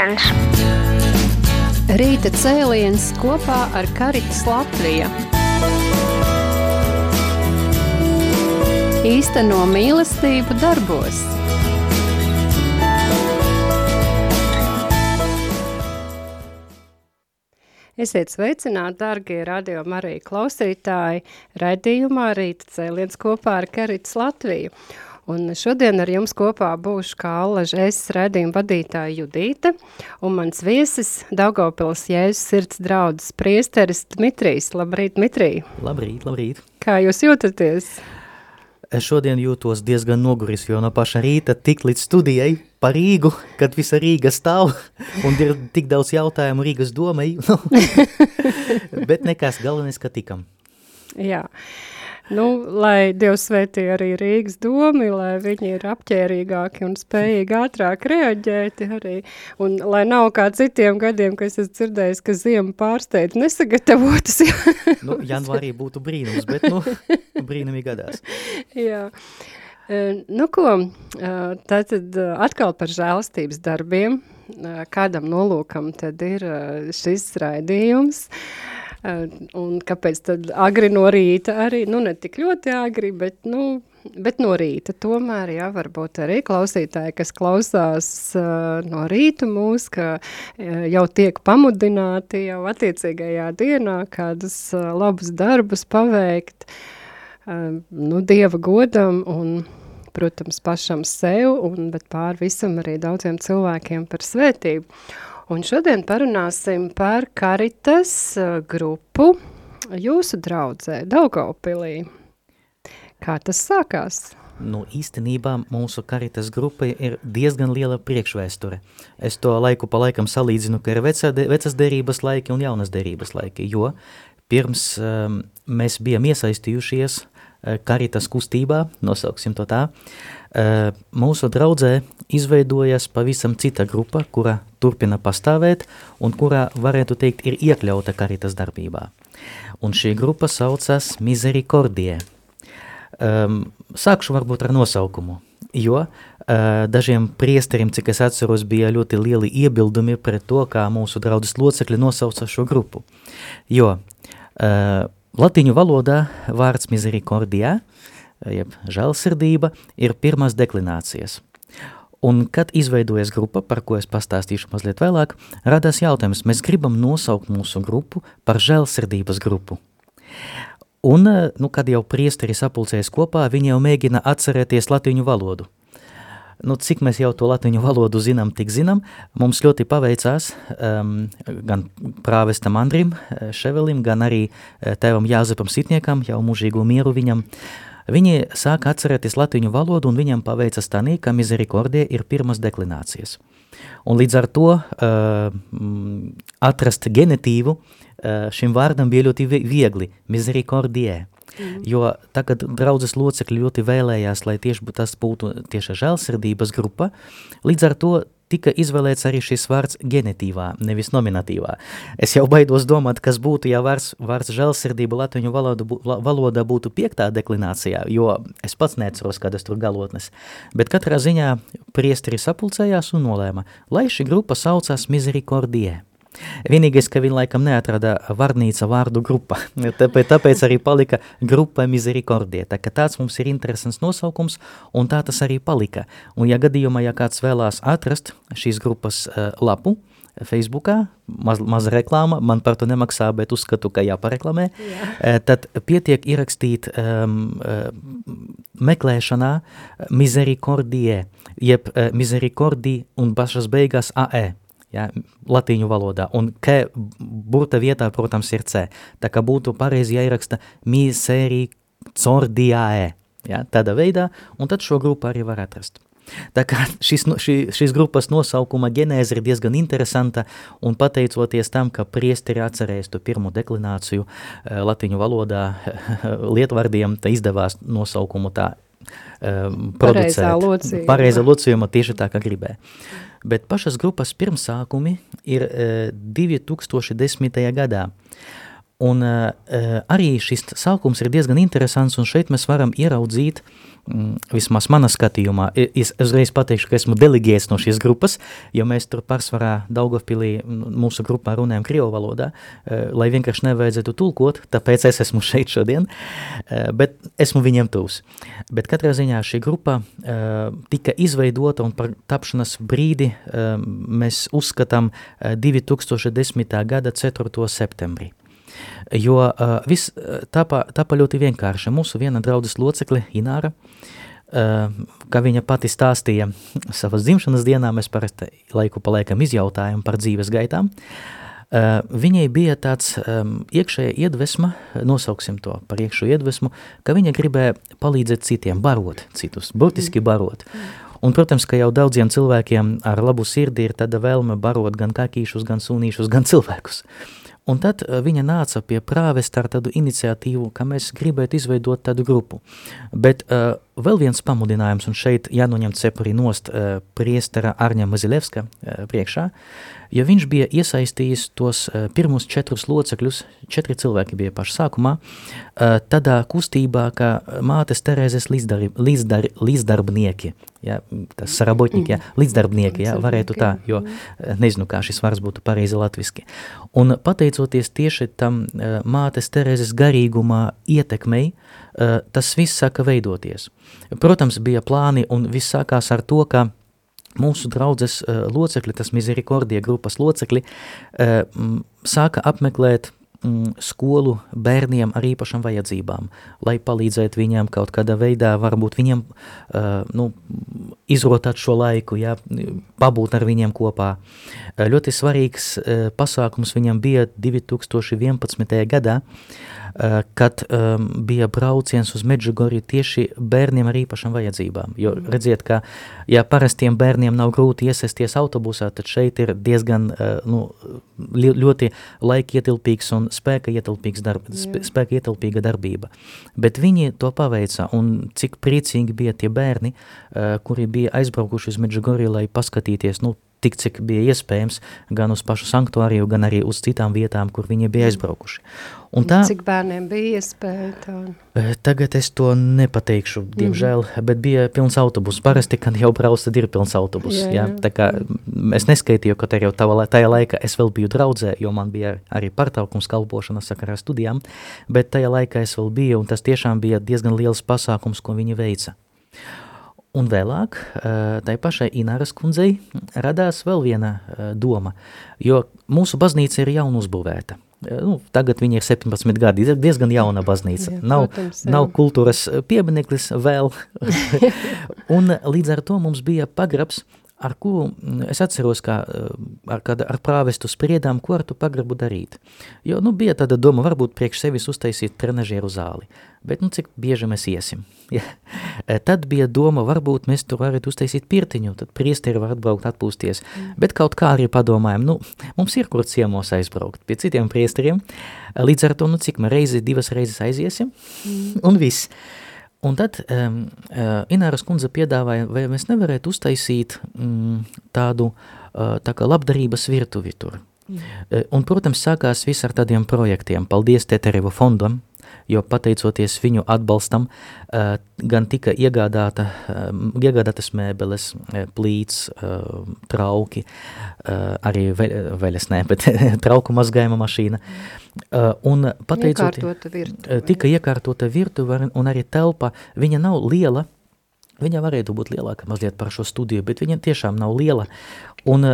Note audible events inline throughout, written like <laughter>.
cēliens! Rīta cēliens kopā ar Karitas Latviju. Īsteno mīlestību darbos. Esiet sveicināti, darbie radio Marija klausītāji, raidījumā Rīta cēliens kopā ar Karitas Latviju. Un šodien ar jums kopā būšu kā Allaža es redzījuma vadītāja Judīta un mans viesis Daugavpils Jēzus sirds draudzes priesteris Dmitrijs. Labrīt, Dmitrij! Labrīt, labrīt! Kā jūs jūtaties? Es šodien jūtos diezgan noguris, jo no paša rīta tik līdz studijai par Rīgu, kad visa Rīga stāv un ir tik daudz jautājumu Rīgas domai. <laughs> <laughs> Bet nekas galvenais, ka tikam. Jā. Nu, lai Dievs svētī arī Rīgas domi, lai viņi ir apķērīgāki un spējīgi ātrāk reaģēt arī. Un lai nav kā citiem gadiem, ka es esmu dzirdējis, ka ziema pārsteidz nesagatavotas. <laughs> nu, janvārī būtu brīnums, bet nu, <laughs> brīnumi gadās. Jā. Nu ko, tātad atkal par žēlastības darbiem. Kādam nolūkam tad ir šis raidījums? Un kāpēc tad agri no rīta arī, nu ne tik ļoti agri, bet, nu, bet no rīta tomēr, jā, varbūt arī klausītāji, kas klausās uh, no rīta mūs, ka uh, jau tiek pamudināti jau attiecīgajā dienā kādus labus darbus paveikt, nu, Dieva godam un, protams, pašam sev, un, bet pār visam arī daudziem cilvēkiem par svētību. Un šodien parunāsim par Karitas grupu jūsu draudzē Daugaupilī. Kā tas sākās? Nu, īstenībā mūsu karitas grupa ir diezgan liela priekšvēsture. Es to laiku pa laikam salīdzinu, ka ir veca, vecas derības laiki un jaunas derības laiki, jo pirms um, mēs bijām iesaistījušies karitas kustībā, nosauksim to tā, mūsu draudzē izveidojas pavisam cita grupa, kura turpina pastāvēt un kurā, varētu teikt, ir iekļauta karitas darbībā. Un šī grupa saucas Misericordie. Sākšu varbūt ar nosaukumu, jo uh, dažiem priesteriem, cik es atceros, bija ļoti lieli iebildumi pret to, kā mūsu draudzes locekļi nosauca šo grupu. Jo uh, Latīņu valodā vārds misericordia, jeb žēlsirdība, ir pirmās deklinācijas. Un, kad izveidojas grupa, par ko es pastāstīšu mazliet vēlāk, radās jautājums, mēs gribam nosaukt mūsu grupu par žēlsirdības grupu. Un, nu, kad jau priesteri sapulcējas kopā, viņi jau mēģina atcerēties latīņu valodu – nu, cik mēs jau to latviešu valodu zinām, tik zinām, mums ļoti paveicās um, gan prāvestam Andrim eh, Ševelim, gan arī eh, tēvam Jāzepam Sitniekam, jau mūžīgu mieru viņam. Viņi sāka atcerēties latviešu valodu un viņam paveicas tanī, ka misericordie ir pirmas deklinācijas. Un līdz ar to uh, atrast genetīvu uh, šim vārdam bija ļoti viegli – misericordie. Mm. Jo tagad draudzes locekļi ļoti vēlējās, lai tieši tas būtu tieši žēlsirdības grupa, līdz ar to tika izvēlēts arī šis vārds genetīvā, nevis nominatīvā. Es jau baidos domāt, kas būtu, ja vārds, vārds žēlsirdība latviešu valoda, valodā būtu piektā deklinācijā, jo es pats neatceros, kādas tur galotnes. Bet katrā ziņā priesteri sapulcējās un nolēma, lai šī grupa saucās Misericordie. Vienīgais, ka viņi laikam neatrada varnīca vārdu grupa, <laughs> tāpēc, tāpēc arī palika grupa Misericordie. Tā ka tāds mums ir interesants nosaukums, un tā tas arī palika. Un ja gadījumā, ja kāds vēlās atrast šīs grupas uh, lapu, Facebookā, maz, maz reklāma, man par to nemaksā, bet uzskatu, ka jāpareklamē, Jā. Eh, tad pietiek ierakstīt um, uh, meklēšanā misericordie, jeb uh, misericordi un pašas beigās AE ja, latīņu valodā, un K burta vietā, protams, ir C. Tā kā būtu pareizi jāieraksta misericordiae, ja, tādā veidā, un tad šo grupu arī var atrast. Tā kā šis, šī, šīs grupas nosaukuma ģenēze ir diezgan interesanta, un pateicoties tam, ka priesteri atcerēs to pirmo deklināciju uh, latiņu valodā <laughs> lietvardiem, tā izdevās nosaukumu tā um, producēt. Pareizā locījuma tieši tā, kā gribēja. Bet pašas grupas pirmsākumi ir uh, 2010. gadā. Un uh, arī šis sākums ir diezgan interesants, un šeit mēs varam ieraudzīt mm, vismaz manā skatījumā, es uzreiz pateikšu, ka esmu deleģēts no šīs grupas, jo mēs tur pārsvarā Daugavpilī mūsu grupā runājam Krievu valodā, uh, lai vienkārši nevajadzētu tulkot, tāpēc es esmu <laughs> šeit šodien, uh, bet esmu viņiem tūs. Bet katrā ziņā šī grupa uh, tika izveidota un par tapšanas brīdi uh, mēs uzskatām uh, 2010. gada 4. septembrī. Jo uh, viss tāpā, tāpā ļoti vienkārši. Mūsu viena draudzes locekli, Ināra, uh, kā viņa pati stāstīja savas dzimšanas dienā, mēs parasti laiku pa laikam izjautājam par dzīves gaitām. Uh, viņai bija tāds um, iekšēja iedvesma, nosauksim to par iekšo iedvesmu, ka viņa gribēja palīdzēt citiem, barot citus, burtiski barot. Un, protams, ka jau daudziem cilvēkiem ar labu sirdi ir tāda vēlme barot gan kakīšus, gan sunīšus, gan cilvēkus. Uh, Un tad eh, viņa nāca pie prāvesta ar tādu iniciatīvu, ka mēs gribētu izveidot tādu grupu. Bet uh, vēl viens pamudinājums, un šeit jānoņem cepuri nost uh, priestera Arņa Mazilevska uh, priekšā, jo viņš bija iesaistījis tos uh, pirmus četrus locekļus, četri cilvēki bija paši sākumā, uh, tādā kustībā, ka mātes Terēzes līdzdar, līdzdar, līdzdarbnieki, ja, tas sarabotņiki, ja, līdzdarbnieki, ja, varētu tā, jo nezinu, kā šis vārds būtu pareizi latviski. Un pateicoties tieši tam uh, mātes Terēzes garīgumā ietekmei, tas viss saka veidoties. Protams, bija plāni un viss sākās ar to, ka mūsu draudzes uh, locekļi, tas Misericordija grupas locekļi, uh, sāka apmeklēt mm, skolu bērniem ar īpašām vajadzībām, lai palīdzētu viņiem kaut kādā veidā, varbūt viņiem uh, nu, izrotāt šo laiku, ja, pabūt ar viņiem kopā. Uh, ļoti svarīgs uh, pasākums viņam bija 2011. gadā, uh, kad um, bija brauciens uz Medžugorju tieši bērniem ar īpašām vajadzībām. Jo redziet, ka ja parastiem bērniem nav grūti iesēsties autobusā, tad šeit ir diezgan uh, nu, ļoti laika ietilpīgs un spēka, ietilpīgs darb, sp spēka ietilpīga darbība. Bet viņi to paveica, un cik priecīgi bija tie bērni, uh, kuri bija aizbraukuši uz Medžugorju, lai paskatīties, nu, tik cik bija iespējams, gan uz pašu sanktuāriju, gan arī uz citām vietām, kur viņi bija aizbraukuši. Un tā, cik bērniem bija iespēja tā? Eh, tagad es to nepateikšu, diemžēl, mm bet bija pilns autobus. Parasti, kad jau brauc, tad ir pilns autobus. Jā, jā. Jā? Tā kā es neskaitīju, ka jau tava, tajā laikā es vēl biju draudzē, jo man bija arī pārtaukums kalpošana sakarā studijām, bet tajā laikā es vēl biju, un tas tiešām bija diezgan liels pasākums, ko viņi veica. Un vēlāk, eh, tai pašai Ināras kundzei radās vēl viena eh, doma, jo mūsu baznīca ir jaun uzbūvēta – Nu, tagad viņi ir 17 gadi, ir diezgan jauna baznīca. Jā, nav, protams, nav kultūras piemineklis vēl. <laughs> un līdz ar to mums bija pagrabs, ar kuru mm, es atceros, kā ar, kad ar prāvestu spriedām, ko ar tu pagrabu darīt. Jo, nu, bija tāda doma, varbūt priekš sevis uztaisīt trenažieru zāli, bet, nu, cik bieži mēs iesim. <laughs> Ja. Tad bija doma, varbūt mēs tur varētu uztaisīt pirtiņu, tad priesteri var atbraukt atpūsties, mm. bet kaut kā arī padomājam, nu, mums ir kur ciemos aizbraukt pie citiem priesteriem, līdz ar to, nu, cik mēs reizi, divas reizes aiziesim, mm. un viss. Un tad um, Ināras kundze piedāvāja, vai mēs nevarētu uztaisīt um, tādu uh, tā kā labdarības virtuvi tur. Mm. Uh, un, protams, sākās viss ar tādiem projektiem. Paldies Teterevu fondam, jo pateicoties viņu atbalstam, uh, gan tika iegādāta, uh, iegādātas mēbeles, uh, plīts, trauki, arī ve, veļas, nē, bet <laughs> trauku mazgājuma mašīna. Un pateicoties, iekārtota virtuve. tika iekārtota virtuve un arī telpa, viņa nav liela, viņa varētu būt lielāka mazliet par šo studiju, bet viņa tiešām nav liela. Un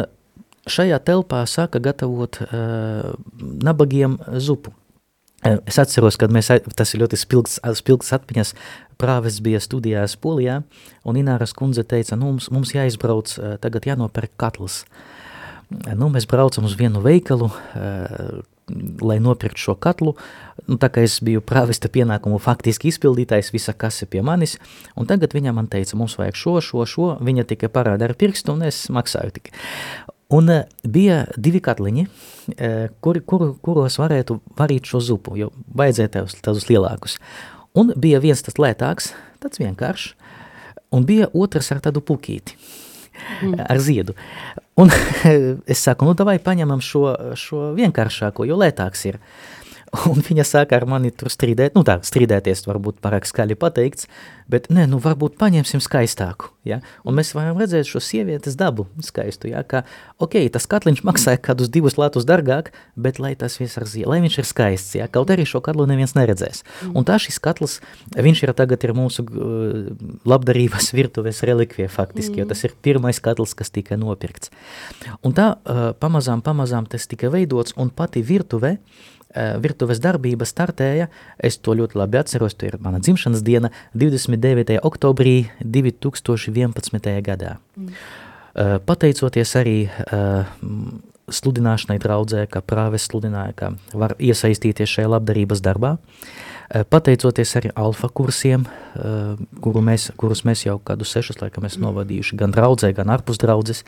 šajā telpā sāka gatavot uh, nabagiem zupu. Es atceros, kad mēs, tas ir ļoti spilgts, spilgts atmiņas, prāves bija studijās Polijā, un Ināras kundze teica, nu, mums, mums jāizbrauc, tagad jānopērk katls. Nu, mēs braucam uz vienu veikalu, lai nopirkt šo katlu, nu, tā kā es biju prāvesta pienākumu faktiski izpildītājs, visa kase pie manis, un tagad viņa man teica, mums vajag šo, šo, šo, viņa tikai parāda ar pirkstu, un es maksāju tikai. Un uh, bija divi katliņi, uh, kur, kur, kuros varētu varīt šo zupu, jo vajadzēja tādus, tādus lielākus. Un bija viens tas lētāks, tāds vienkāršs, un bija otrs ar tādu pukīti, mm. ar ziedu. Un <laughs> es saku, nu davai paņemam šo, šo vienkāršāko, jo lētāks ir. <laughs> Un viņa sāka ar mani tur strīdēt, nu tā, strīdēties varbūt pārāk skaļi pateikts, bet nē, nu varbūt paņemsim skaistāku, ja? Un mēs varam redzēt šo sievietes dabu skaistu, ja? Ka, ok, tas katliņš maksāja kādus divus latus dargāk, bet lai tas viss ar zie, lai viņš ir skaists, ja? Kaut arī šo katlu neviens neredzēs. Un tā šis katls, viņš ir tagad ir mūsu uh, labdarības virtuves relikvija faktiski, mm. jo tas ir pirmais katls, kas tika nopirkts. Un tā uh, pamazām, pamazām tas tika veidots, un pati virtuve, uh, virtuves darbība startēja, es to ļoti labi atceros, to ir mana dzimšanas diena, 29. oktobrī 2011. gadā. Mm. Uh, pateicoties arī uh, sludināšanai draudzē, ka prāves sludināja, ka var iesaistīties šajā labdarības darbā, pateicoties arī alfa kursiem, kuru mēs, kurus mēs jau kādu sešus laikam esam novadījuši gan draudzē, gan ārpus draudzes,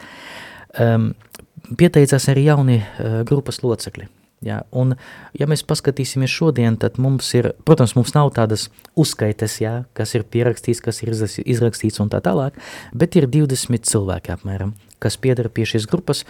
pieteicās arī jauni grupas locekļi. Ja, un, ja mēs paskatīsimies šodien, tad mums ir, protams, mums nav tādas uzskaites, ja, kas ir pierakstīts, kas ir izrakstīts un tā tālāk, bet ir 20 cilvēki apmēram, kas piedara pie šīs grupas,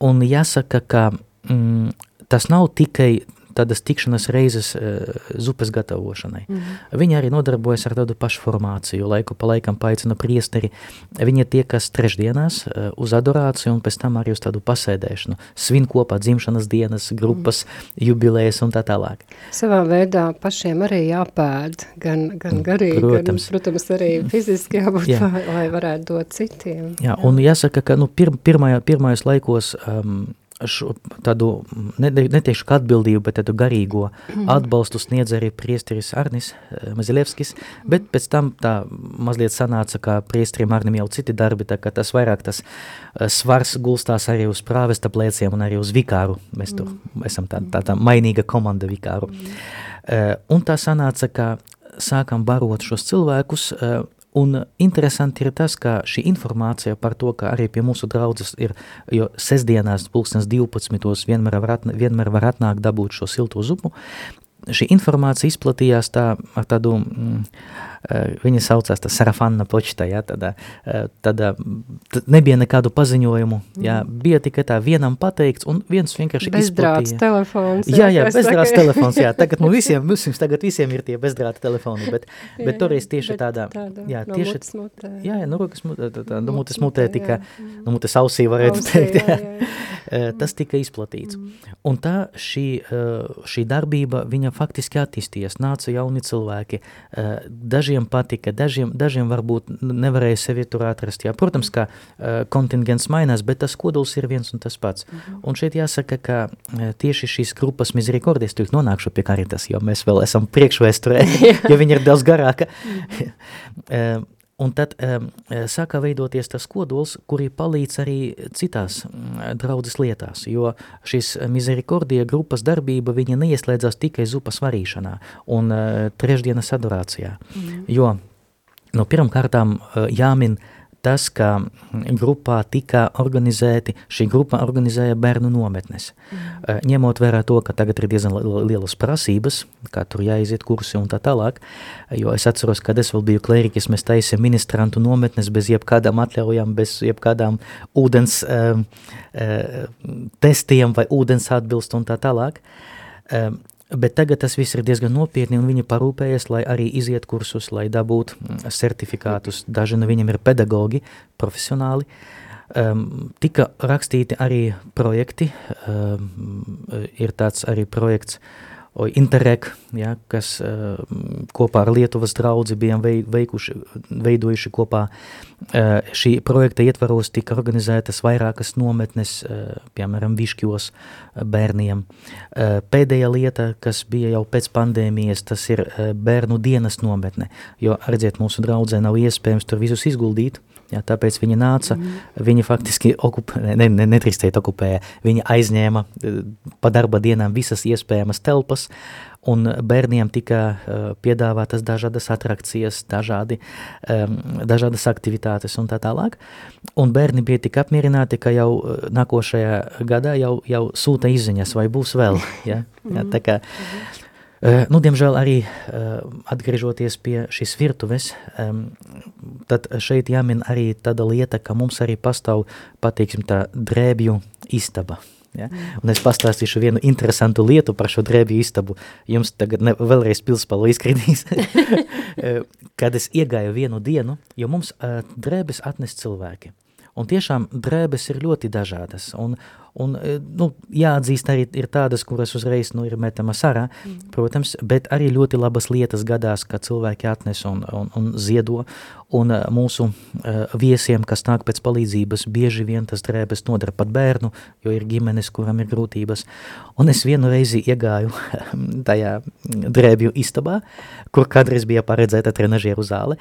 un jāsaka, ka mm, tas nav tikai tādas tikšanas reizes uh, zupas gatavošanai. Mm -hmm. Viņi arī nodarbojas ar tādu pašu formāciju, laiku pa laikam paaicina priesteri. Viņi tiekas trešdienās uh, uz adorāciju un pēc tam arī uz tādu pasēdēšanu. Svin kopā dzimšanas dienas, grupas, mm -hmm. jubilējas un tā tālāk. Savā veidā pašiem arī jāpēd, gan, gan mm, garīgi, protams. gan, protams, arī fiziski jābūt, Jā. lai varētu dot citiem. Jā, Jā. un jāsaka, ka nu, pir, pirmajā, pirmajos laikos um, šo tādu, ne, neteikšu kā atbildību, bet tādu garīgo mm. atbalstu sniedz arī priesteris Arnis eh, Mazilevskis, bet pēc tam tā mazliet sanāca, ka priesteriem Arnim jau citi darbi, tā ka tas vairāk tas eh, svars gulstās arī uz prāvesta plēciem un arī uz vikāru. Mēs tur mm. esam tā, tā, tā mainīga komanda vikāru. Mm. Uh, un tā sanāca, ka sākam barot šos cilvēkus, Un interesanti ir tas, ka šī informācija par to, ka arī pie mūsu draudzes ir, jo sestdienās pulkstens 12. vienmēr var, atn vienmēr var atnākt dabūt šo silto zupu, šī informācija izplatījās tā ar tādu mm, viņa saucās Sarafanna počta, ja, tad, eh, tad nebija nekādu paziņojumu, ja, bija tikai tā vienam pateikts, un viens vienkārši izplatīja. telefons. Jā, jā, bezdrāts telefons, jā, tagad <laughs> mums visiem, mums tagad visiem ir tie bezdrāta telefoni, bet, jā, bet toreiz tieši tādā, tāda, jā, no tieši, mutē. jā, jā, no rokas mutē, tā, no mutes mutē tika, no mutes ausī varētu ausī, teikt, <laughs> jā, jā, jā. Tas tika izplatīts. Mm. Un tā šī, šī darbība, viņa faktiski attīstījies, nāca jauni cilvēki, daži dažiem patika, dažiem, dažiem varbūt nevarēja sevi tur atrast. Jā, protams, ka uh, kontingents mainās, bet tas kodols ir viens un tas pats. Mm -hmm. Un šeit jāsaka, ka uh, tieši šīs grupas mizerikordijas, tu nonākšu pie karitas, jo mēs vēl esam priekšvēsturē, <laughs> jo viņa ir daudz garāka. uh, <laughs> Un tad um, sāka veidoties tas kodols, kuri palīdz arī citās draudzes lietās, jo šis mizerikordija grupas darbība, viņa neieslēdzās tikai zupas varīšanā un uh, trešdienas adorācijā, mm. jo no pirmkārtām uh, jāmin uh, tas, ka grupā tika organizēti, šī grupa organizēja bērnu nometnes. Mm. Ņemot vērā to, ka tagad ir diezgan lielas prasības, kā tur jāiziet kursi un tā tālāk, jo es atceros, kad es vēl biju klēriķis, mēs taisījām ministrantu nometnes bez jebkādām atļaujām, bez jebkādām ūdens uh, uh, testiem vai ūdens atbilst un tā tālāk. Uh, Bet tagad tas viss ir diezgan nopietni, un viņi parūpējas, lai arī iziet kursus, lai dabūtu mm, certifikātus. Daži no viņiem ir pedagogi, profesionāli. Um, tika rakstīti arī projekti, um, ir tāds arī projekts uh, Interreg, ja, kas uh, kopā ar Lietuvas draudzi bijām veikuši, veidojuši kopā. Uh, šī projekta ietvaros tika organizētas vairākas nometnes, uh, piemēram, Višķos bērniem. Pēdējā lieta, kas bija jau pēc pandēmijas, tas ir bērnu dienas nometne, jo, redziet, mūsu draudzē nav iespējams tur visus izguldīt, Jā, tāpēc viņi nāca, mm. viņi faktiski okupē, ne, ne, netrīkstēja okupēja, viņi aizņēma eh, pa darba dienām visas iespējamas telpas, un bērniem tika uh, piedāvātas dažādas atrakcijas, dažādi, um, dažādas aktivitātes un tā tālāk. Un bērni bija tik apmierināti, ka jau uh, nākošajā gadā jau, jau sūta izziņas, vai būs vēl. Ja? Ja, tā kā. Uh, nu, diemžēl arī uh, atgriežoties pie šīs virtuves, tad šeit jāmin arī tāda lieta, ka mums arī pastāv, pateiksim tā, drēbju istaba. Ja? Un es pastāstīšu vienu interesantu lietu par šo drēbju istabu. Jums tagad ne, vēlreiz pilspalo izkritīs. <laughs> Kad es iegāju vienu dienu, jo mums drēbes atnes cilvēki. Un tiešām drēbes ir ļoti dažādas. Un, Un, e, nu, jāatzīst, arī ir tādas, kuras uzreiz nu, ir metamas ārā, mm. protams, bet arī ļoti labas lietas gadās, ka cilvēki atnes un, un, un ziedo. Un uh, mūsu uh, viesiem, kas nāk pēc palīdzības, bieži vien tas drēbes nodara pat bērnu, jo ir ģimenes, kuram ir grūtības. Un es vienu reizi iegāju <laughs> tajā drēbju istabā, kur kādreiz bija paredzēta trenažieru zāle,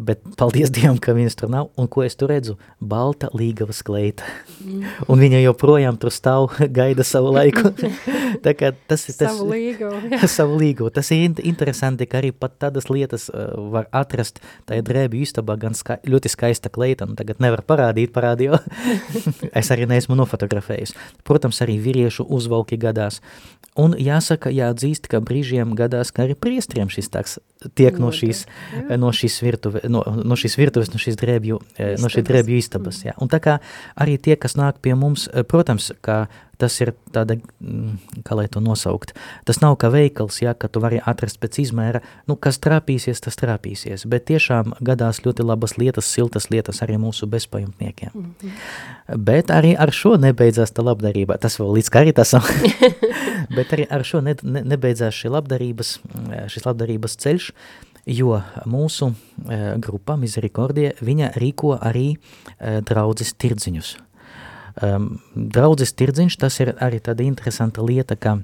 bet paldies Dievam, ka viņas tur nav. Un ko es tur redzu? Balta līgavas kleita. Mm. Un viņa jau joprojām tur stāv, <laughs> gaida savu laiku. <laughs> tā kā tas ir tas, savu līgu. <laughs> savu līgu. Tas ir interesanti, ka arī pat tādas lietas uh, var atrast tajā drēbju istabā, gan ska ļoti skaista kleita, un tagad nevar parādīt parādīju. es arī neesmu nofotografējis. Protams, arī vīriešu uzvalki gadās. Un jāsaka, jāatzīst, ka brīžiem gadās, ka arī priestriem šis tāds tiek no šīs, no šīs, virtuve, no, no šīs virtuves, no šīs drēbju, istabas. no šīs drēbju istabas. Jā. Un tā kā arī tie, kas nāk pie mums, protams, ka tas ir tāda, mm, kā lai to nosaukt, tas nav kā veikals, ja, ka tu vari atrast pēc izmēra, nu, kas trāpīsies, tas trāpīsies, bet tiešām gadās ļoti labas lietas, siltas lietas arī mūsu bezpajumtniekiem. Mm -hmm. Bet arī ar šo nebeidzās tā labdarība, tas vēl līdz karitasam, <laughs> bet arī ar šo ne, ne, nebeidzās šī labdarības, šis labdarības ceļš, jo mūsu uh, grupa Misericordie, viņa rīko arī uh, draudzes tirdziņus. Um, draudzes tirdziņš, tas ir arī tāda interesanta lieta, ka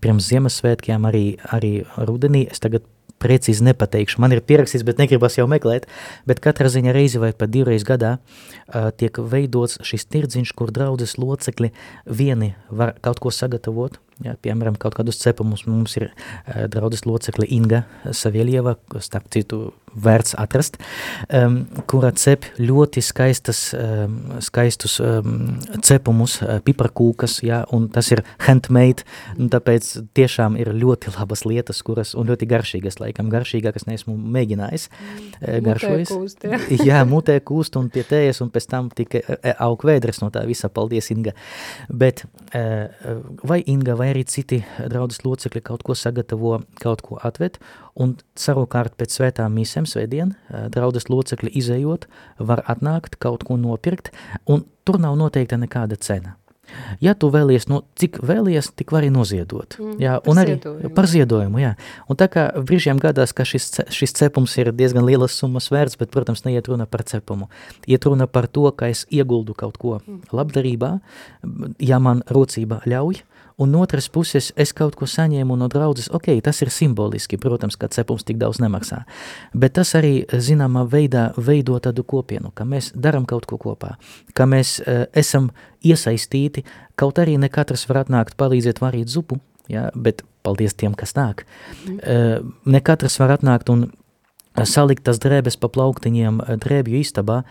pirms Ziemassvētkiem arī, arī rudenī, es tagad precīzi nepateikšu, man ir pierakstīts, bet negribas jau meklēt, bet katrā ziņa reizi vai pat divreiz gadā uh, tiek veidots šis tirdziņš, kur draudzes locekļi vieni var kaut ko sagatavot, Ja, piemēram, kaut kādus cepumus. Mums ir uh, draudzes locekle Inga Savielieva, starp citu vērts atrast, um, kura cep ļoti skaistas, um, skaistus um, cepumus, uh, piparkūkas, ja, un tas ir handmade, un tāpēc tiešām ir ļoti labas lietas, kuras, un ļoti garšīgas, laikam garšīgākas neesmu mēģinājis, uh, garšojas. Kūst, ja. <laughs> jā, mutē kūst un pie tējas, un pēc tam tika aug vēdres no tā visa, paldies Inga. Bet uh, vai Inga, vai arī citi draudzes locekļi kaut ko sagatavo, kaut ko atved, un savukārt pēc svētām misēm svētdien draudzes locekļi izējot var atnākt, kaut ko nopirkt, un tur nav noteikta nekāda cena. Ja tu vēlies, no, cik vēlies, tik vari noziedot. Mm, jā, un arī ziedojumu. par ziedojumu, jā. Un tā kā brīžiem gadās, ka šis, šis cepums ir diezgan lielas summas vērts, bet, protams, neiet runa par cepumu. Iet runa par to, ka es ieguldu kaut ko mm. labdarībā, ja man rocība ļauj, un otras puses es kaut ko saņēmu no draudzes, ok, tas ir simboliski, protams, ka cepums tik daudz nemaksā, bet tas arī zināmā veidā veido tādu kopienu, ka mēs daram kaut ko kopā, ka mēs uh, esam iesaistīti, kaut arī ne katrs var atnākt palīdzēt varīt zupu, ja, bet paldies tiem, kas nāk. Uh, ne katrs var atnākt un salikt tas drēbes pa plauktiņiem drēbju istabā,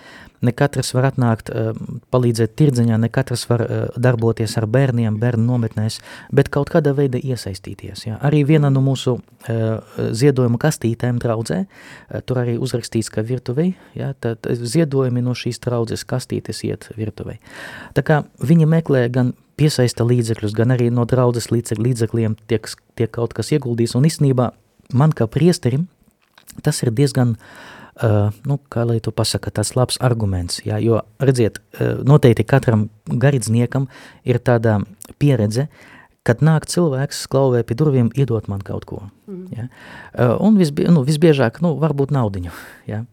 ne katrs var atnākt, palīdzēt tirdziņā, ne katrs var darboties ar bērniem, bērnu nometnēs, bet kaut kādā veidā iesaistīties. Ja. Arī viena no mūsu ziedojuma kastītēm draudzē, tur arī uzrakstīts, ka virtuvei, ja, tad ziedojumi no šīs draudzes kastītes iet virtuvei. Tā kā viņi meklē gan piesaista līdzekļus, gan arī no draudzes līdzekļiem tiek, tiek kaut kas ieguldījis, un īstenībā man kā priesterim, tas ir diezgan, uh, nu, kā lai to pasaka, tāds labs arguments, jā, jo, redziet, uh, noteikti katram garīdzniekam ir tāda pieredze, kad nāk cilvēks, klauvē pie durvīm, iedot man kaut ko. Mm. Ja? Uh, un visbie, nu, visbiežāk, nu, varbūt naudiņu. Ja?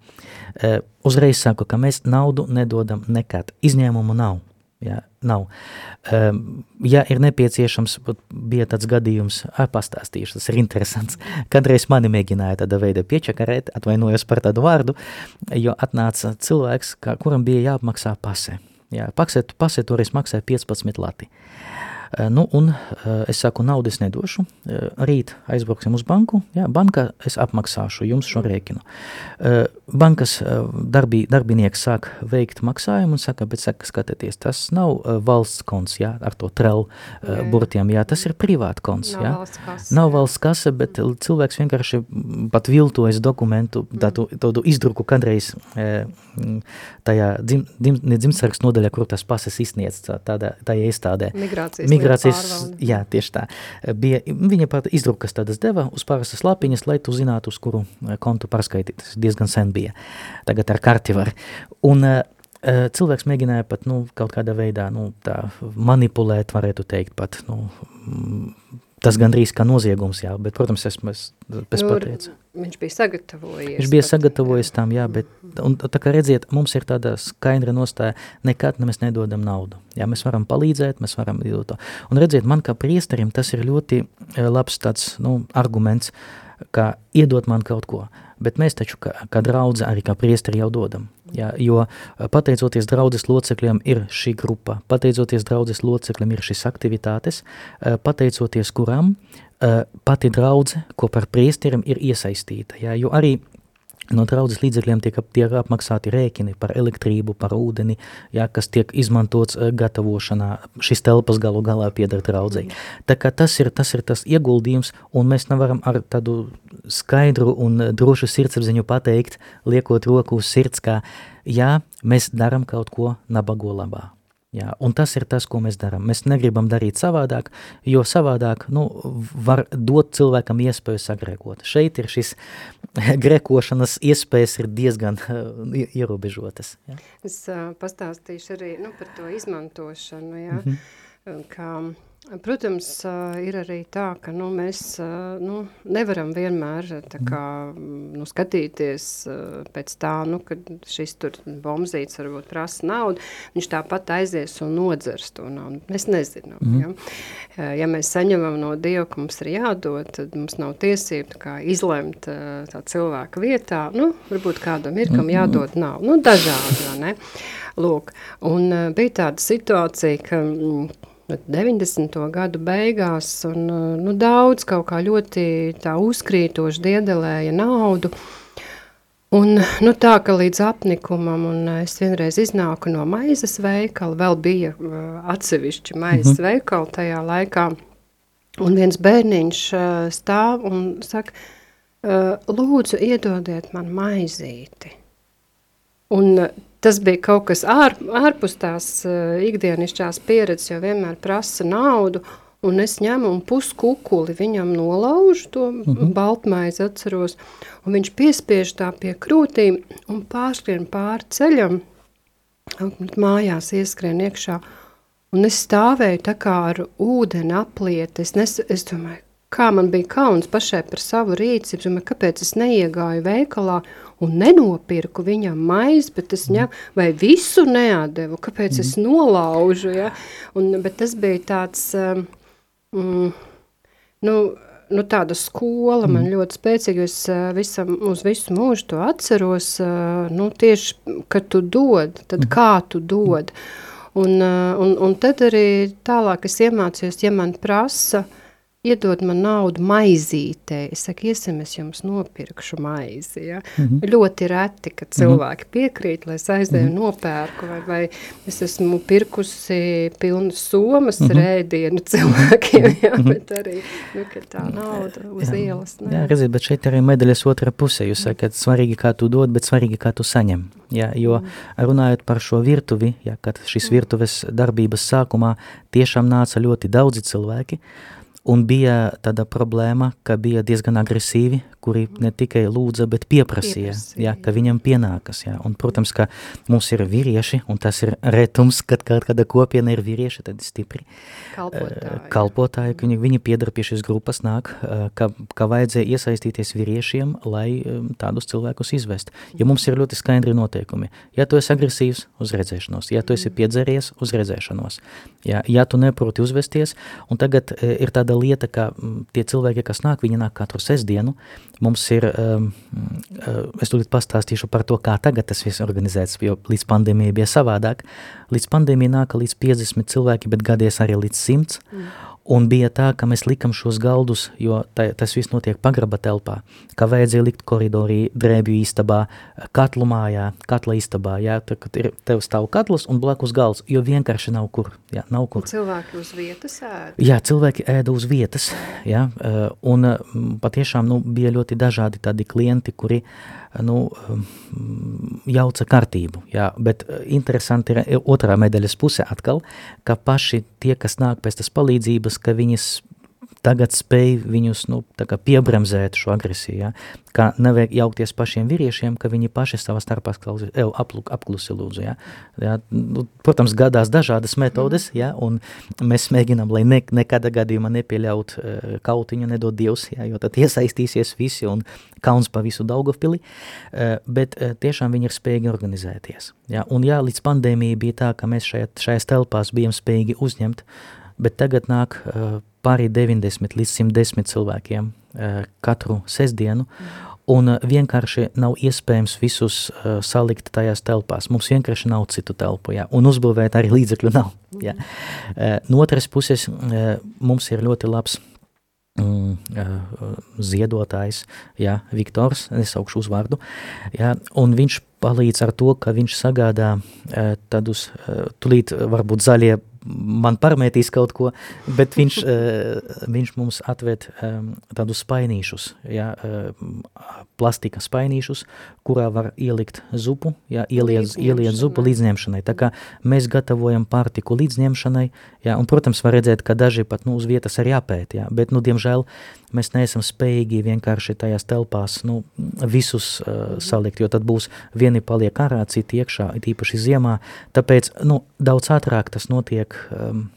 Uzreiz saku, ka mēs naudu nedodam nekad. Izņēmumu nav. Ja, nav. Um, ja ir nepieciešams, bija tāds gadījums, ar pastāstīšu, tas ir interesants. Kādreiz mani mēģināja tāda veida piečakarēt, atvainojos par tādu vārdu, jo atnāca cilvēks, kā, kuram bija jāapmaksā pase. Jā, pase, pase toreiz maksāja 15 lati. Nu, un es saku, naudu es nedošu, rīt aizbrauksim uz banku, jā, banka es apmaksāšu jums šo rēķinu. Bankas darbī, darbinieks sāk veikt maksājumu un saka, bet saka, skatieties, tas nav valsts konts, jā, ar to trelu burtiem, jā, tas ir privāta konts, jā. Nav valsts kase, nav valsts kase bet cilvēks vienkārši pat viltojas dokumentu, tādu, tādu izdruku kādreiz tajā dzim, dzim, dzimtsargs nodaļā, kur tas pases izsniedz tādā, tajā iestādē. Migrācijas, Migrācijas jā, tieši tā. Bija, viņa pat izdrukas tādas deva uz parastas lapiņas, lai tu zinātu, uz kuru eh, kontu pārskaitīt. Tas diezgan sen bija. Tagad ar karti var. Un uh, cilvēks mēģināja pat, nu, kaut kādā veidā, nu, tā manipulēt, varētu teikt pat, nu, Tas gandrīz kā noziegums, jā, bet, protams, es, es nu. Viņš bija sagatavojies. Viņš bija sagatavojies jā. tam, jā, bet, un tā kā redziet, mums ir tāda skaidra nostāja, nekad mēs nedodam naudu. Jā, mēs varam palīdzēt, mēs varam to. Un redziet, man kā priesterim tas ir ļoti eh, labs tāds, nu, arguments, ka iedot man kaut ko. Bet mēs taču, kā, kā draudze, arī kā priesteri jau dodam. Ja, jo pateicoties draudzes locekļiem ir šī grupa, pateicoties draudzes locekļiem ir šīs aktivitātes, pateicoties kurām pati draudze, ko par priesteriem ir iesaistīta. Ja, jo arī no draudzes līdzekļiem tiek, tiek apmaksāti rēķini par elektrību, par ūdeni, jā, kas tiek izmantots gatavošanā. Šis telpas galu galā pieder draudzei. Tā kā tas ir, tas ir tas ieguldījums, un mēs nevaram ar tādu skaidru un drošu sirdsapziņu pateikt, liekot roku uz sirds, kā jā, mēs daram kaut ko nabago labā. Jā, un tas ir tas, ko mēs darām. Mēs negribam darīt savādāk, jo savādāk nu, var dot cilvēkam iespēju sagrēkot. Šeit ir šis <laughs> grēkošanas iespējas ir diezgan <laughs> ierobežotas. Jā. Es uh, pastāstīšu arī nu, par to izmantošanu, jā, mm -hmm. kā Protams, ir arī tā, ka nu, mēs nu, nevaram vienmēr kā, nu, skatīties pēc tā, nu, ka šis bombzīts varbūt prasa naudu, viņš tāpat aizies un nodzers to naudu. Mēs nezinām. Mm. Ja? ja mēs saņemam no Dieva, ka mums ir jādod, tad mums nav tiesība kā izlemt tā cilvēka vietā. Nu, varbūt kādam ir, kam jādod naudu. Nu, dažādi? Lūk, un bija tāda situācija, ka 90. gadu beigās, un nu, daudz kaut kā ļoti tā uzkrītoši diedelēja naudu. Un, nu, tā kā līdz apnikumam, un es vienreiz iznāku no maizes veikala, vēl bija uh, atsevišķi maizes mm -hmm. veikali tajā laikā, un viens bērniņš uh, stāv un saka, lūdzu iedodiet man maizīti. Un tas bija kaut kas ār, ārpus tās uh, ikdienišķās pieredzes, jo vienmēr prasa naudu, un es ņemu un puskukuli viņam nolaužu to mm -hmm. baltmaizi atceros, un viņš piespiež tā pie krūtīm un pārskrien pāri ceļam, mājās ieskrien iekšā, un es stāvēju tā kā ar ūdeni apliet, es, nes, es domāju, kā man bija kauns pašai par savu rīcību, domāju, kāpēc es neiegāju veikalā un nenopirku viņam maizi, bet es ņem, vai visu neatdevu, kāpēc mm. es nolaužu, ja? Un, bet tas bija tāds, um, mm, nu, nu, tāda skola man mm. ļoti spēcīga, es uh, visam, uz visu mūžu to atceros, uh, nu, tieši, kad tu dod, tad mm. kā tu dod. Un, uh, un, un tad arī tālāk es iemācījos, ja man prasa, uh, iedod man naudu maizītē, es saku, iesim, es jums nopirkšu maizi, ja? Mm -hmm. Ļoti reti, kad mhm. cilvēki piekrīt, lai es aizdeju mm -hmm. nopērku, vai, vai es esmu pirkusi pilnas somas mm -hmm. rēdienu <laughs> cilvēkiem, ja? Mhm. bet arī, nu, ka tā nauda uz jā. ielas. Ne? Jā, redziet, bet šeit arī medaļas otra puse, jūs sakat, svarīgi, kā tu dod, bet svarīgi, kā tu saņem. Ja, jo mm. runājot par šo virtuvi, ja, kad šis mhm. virtuves darbības sākumā tiešām nāca ļoti daudzi cilvēki, Un bija tāda problēma, ka bija diezgan agresīvi kuri ne tikai lūdza, bet pieprasīja, pieprasīja. Jā, ka viņam pienākas. Jā. Un, protams, ka mums ir vīrieši, un tas ir retums, kad kāda kopiena ir vīrieši, tad stipri kalpotāji, kalpotāji ka viņi, viņi piedara pie šīs grupas nāk, ka, ka vajadzēja iesaistīties vīriešiem, lai tādus cilvēkus izvest. Ja mums ir ļoti skaidri noteikumi, ja tu esi agresīvs, uz redzēšanos, ja tu esi mm. piedzēries, uz redzēšanos, ja, ja tu neproti uzvesties, un tagad ir tāda tāda lieta, ka tie cilvēki, kas nāk, viņi nāk katru sestdienu. Mums ir, um, es tūlīt pastāstīšu par to, kā tagad tas viss organizēts, jo līdz pandēmijai bija savādāk. Līdz pandēmijai nāka līdz 50 cilvēki, bet gadies arī līdz 100. Mm. Un bija tā, ka mēs likam šos galdus, jo tā, tas viss notiek pagraba telpā, ka vajadzēja likt koridorī, drēbju istabā, katlu mājā, katla istabā, jā, tā, kad ir tev stāv katls un blakus galds, jo vienkārši nav kur, jā, nav kur. Cilvēki uz vietas ēda? Jā, cilvēki ēda uz vietas, jā, un patiešām, nu, bija ļoti dažādi tādi klienti, kuri, nu, jauca kārtību, jā, bet interesanti ir otrā medaļas puse atkal, ka paši tie, kas nāk pēc tas palīdzības, ka viņas tagad spēj viņus nu, piebremzēt šo agresiju. Ja? Kā nevajag jaukties pašiem vīriešiem, ka viņi paši savā starpā apluk, apklusi lūdzu. Ja? Ja? Nu, protams, gadās dažādas metodes, ja? un mēs mēģinām, lai ne, nekāda gadījumā nepieļaut uh, kautiņu, nedod Dievs, ja? jo tad iesaistīsies visi un kauns pa visu Daugavpili, uh, bet uh, tiešām viņi ir spējīgi organizēties. Ja? Un jā, līdz pandēmija bija tā, ka mēs šajā, šajās telpās bijām spējīgi uzņemt uh, bet tagad nāk uh, pārī 90 līdz 110 cilvēkiem uh, katru sestdienu, un uh, vienkārši nav iespējams visus salikt tajās telpās. Mums vienkārši nav citu telpu, jā, un uzbūvēt arī līdzekļu nav. Jā. Uh, no otras puses, mums ir ļoti labs mm, ziedotājs, jā, Viktors, nesaukšu uzvārdu, jā, un viņš palīdz ar to, ka viņš sagādā tādus, tulīt varbūt zaļie man parmētīs kaut ko, bet viņš, uh, <laughs> viņš mums atved um, tādus spainīšus, ja, uh, plastika spainīšus, kurā var ielikt zupu, ja, ieliet, ieliet zupu līdzņemšanai. Tā kā mēs gatavojam pārtiku līdzņemšanai, ja, un, protams, var redzēt, ka daži pat nu, uz vietas arī apēt, ja, bet, nu, diemžēl, mēs neesam spējīgi vienkārši tajās telpās nu, visus uh, salikt, jo tad būs vieni paliek ārā, citi iekšā, tīpaši ziemā, tāpēc nu, daudz ātrāk tas notiek notiek um,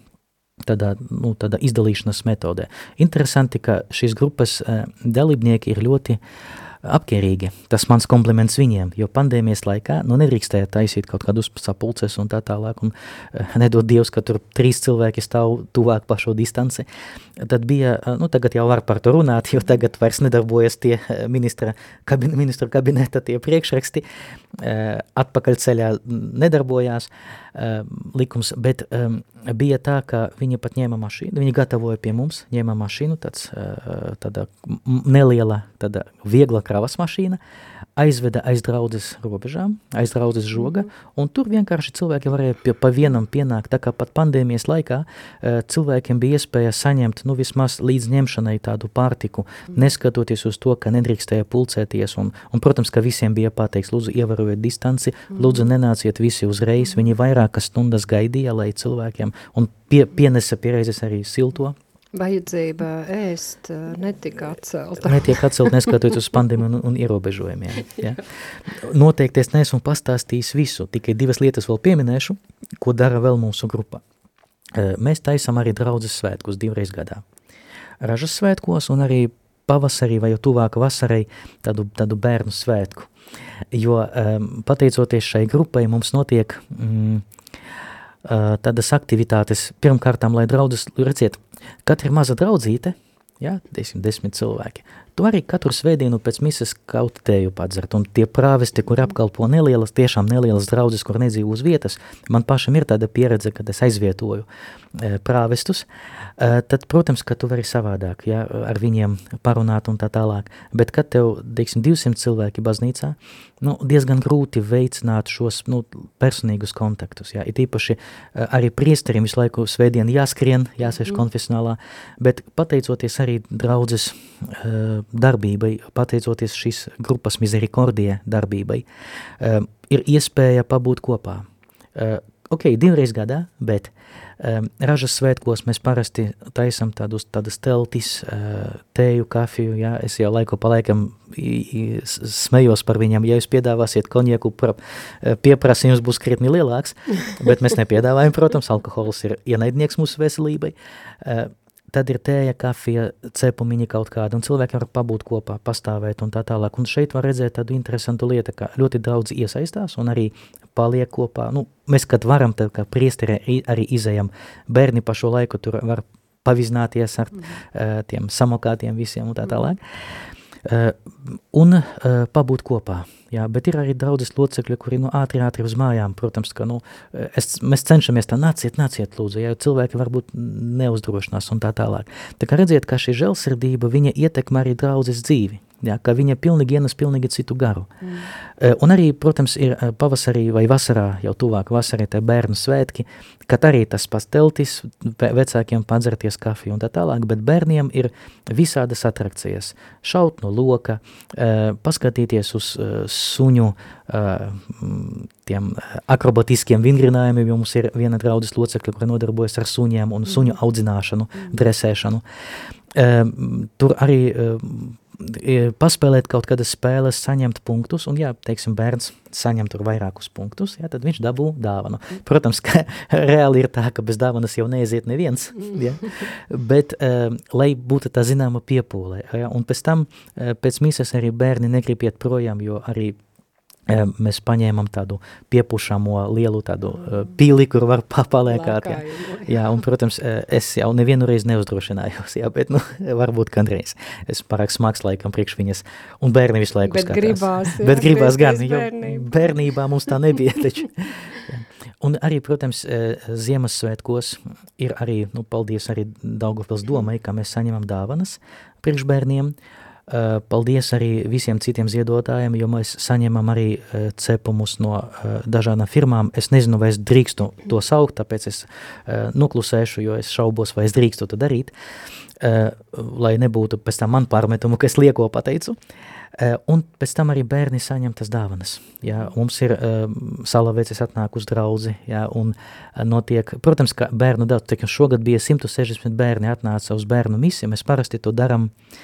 tādā, nu, tādā izdalīšanas metodē. Interesanti, ka šīs grupas uh, dalībnieki ir ļoti apkerīgi. Tas mans kompliments viņiem, jo pandēmijas laikā nu, nedrīkstēja taisīt kaut kādus sapulces un tā tālāk, un uh, nedod Dievs, ka tur trīs cilvēki stāv tuvāk pa šo distanci. Tad bija, uh, nu tagad jau var par to runāt, jo tagad vairs nedarbojas tie uh, ministra, kabin, ministra kabineta tie priekšraksti, uh, atpakaļceļā nedarbojās. Uh, Ehm, likums, bet um, bija tā, ka viņi pat ņēma mašīnu, viņi gatavoja pie mums, ņēma mašīnu, tāds, uh, tāda neliela, tāda viegla kravas mašīna, aizveda aiz draudzes robežām, aiz draudzes žoga, mm. un tur vienkārši cilvēki varēja pie, pa vienam pienākt, tā kā pat pandēmijas laikā uh, cilvēkiem bija iespēja saņemt, nu vismaz līdz ņemšanai tādu pārtiku, mm. neskatoties uz to, ka nedrīkstēja pulcēties, un, un protams, ka visiem bija pateiks, lūdzu, ievērojiet distanci, mm. lūdzu, nenāciet visi uzreiz, viņi vairāk vairākas stundas gaidīja, lai cilvēkiem, un pie, pienesa pieredzes arī silto. Vajadzība ēst eh, netika atcelta. Netiek atcelta, neskatoties uz pandēmiju un, un ierobežojumiem. Ja. Noteikti es neesmu pastāstījis visu, tikai divas lietas vēl pieminēšu, ko dara vēl mūsu grupa. Eh, mēs taisam arī draudzes svētkus divreiz gadā. Ražas svētkos un arī pavasarī vai jau tuvāk vasarai tādu, tādu bērnu svētku. Jo um, pateicoties šai grupai mums notiek mm, tādas aktivitātes, pirmkārtām, lai draudzes, redziet, katra maza draudzīte, ja, teiksim, desmit cilvēki, tu arī katru svētdienu pēc mises kaut tēju padzert, un tie prāvesti, kur apkalpo nelielas, tiešām nelielas draudzes, kur nedzīvo uz vietas, man pašam ir tāda pieredze, kad es aizvietoju e, prāvestus, e, tad, protams, ka tu vari savādāk, ja, ar viņiem parunāt un tā tālāk, bet kad tev, teiksim, 200 cilvēki baznīcā, nu, diezgan grūti veicināt šos, nu, personīgus kontaktus, ja, ir īpaši e, arī priesterim visu laiku svētdien jāskrien, jāsēž mm. konfesionālā, bet pateicoties arī draudzes uh, darbībai, pateicoties šīs grupas misericordie darbībai, um, ir iespēja pabūt kopā. Uh, ok, divreiz gadā, bet um, ražas svētkos mēs parasti taisam tādus, tādas teltis, uh, tēju, kafiju, jā, es jau laiku pa laikam smējos par viņam, ja jūs piedāvāsiet konjaku, pieprasa jums būs krietni lielāks, bet mēs nepiedāvājam, protams, alkohols ir ienaidnieks mūsu veselībai, uh, tad ir tēja, kafija, cepumiņi kaut kāda, un cilvēki var pabūt kopā, pastāvēt un tā tālāk. Un šeit var redzēt tādu interesantu lietu, ka ļoti daudz iesaistās un arī paliek kopā. Nu, mēs, kad varam, tad kā priesteri arī izējam, bērni pa šo laiku tur var pavizināties ar uh, tiem samokātiem visiem un tā tālāk. Uh, un pabūt kopā. Jā, bet ir arī draudzes locekļi, kuri nu, ātri, ātri uz mājām. Protams, ka nu, es, mēs cenšamies tā nāciet, nāciet, lūdzu, ja cilvēki varbūt neuzdrošinās un tā tālāk. Tā kā redziet, ka šī žēlsirdība, viņa ietekmē arī draudzes dzīvi ja, ka viņa pilnīgi ienes pilnīgi citu garu. Mm. Un arī, protams, ir pavasarī vai vasarā, jau tuvāk vasarai, tie bērnu svētki, kad arī tas pats teltis, vecākiem padzerties kafiju un tā tālāk, bet bērniem ir visādas atrakcijas. Šaut no loka, paskatīties uz suņu tiem akrobatiskiem vingrinājumiem, jo mums ir viena draudzes locekļa, kura nodarbojas ar suņiem un suņu mm. audzināšanu, mm. dresēšanu. Tur arī paspēlēt kaut kādas spēles, saņemt punktus, un, ja, teiksim, bērns saņem tur vairākus punktus, ja, tad viņš dabū dāvanu. Protams, ka <laughs> reāli ir tā, ka bez dāvanas jau neiziet neviens, ja, bet, uh, lai būtu tā zināma piepūle, ja, un pēc tam, uh, pēc mīsas arī bērni negrib iet projām, jo arī mēs paņēmām tādu piepušamo lielu tādu uh, pīli, kur var papalēkāt. Jā. jā, un, protams, es jau nevienu reizi neuzdrošinājos, jā, bet, nu, <laughs> varbūt kādreiz. Es pārāk smags laikam priekš viņas, un bērni visu laiku bet skatās. Gribās, jā, bet gribās gan, jo bērnībā mums tā nebija, <laughs> taču. Un arī, protams, Ziemassvētkos ir arī, nu, paldies arī Daugavpils domai, ka mēs saņemam dāvanas priekš bērniem, uh, Eh, paldies arī visiem citiem ziedotājiem, jo mēs saņemam arī eh, cepumus no eh, dažādām firmām. Es nezinu, vai es drīkstu to saukt, tāpēc es noklusēšu, jo es šaubos, vai es drīkstu to darīt, lai nebūtu pēc tam man pārmetumu, ka es lieko pateicu. Un pēc tam arī bērni saņem tas dāvanas. Jā, mums ir salavēcis atnāk uz draudzi, jā, un notiek, protams, ka bērnu daudz, teikam, šogad bija 160 bērni atnāca uz bērnu misiju, mēs parasti to daram uh,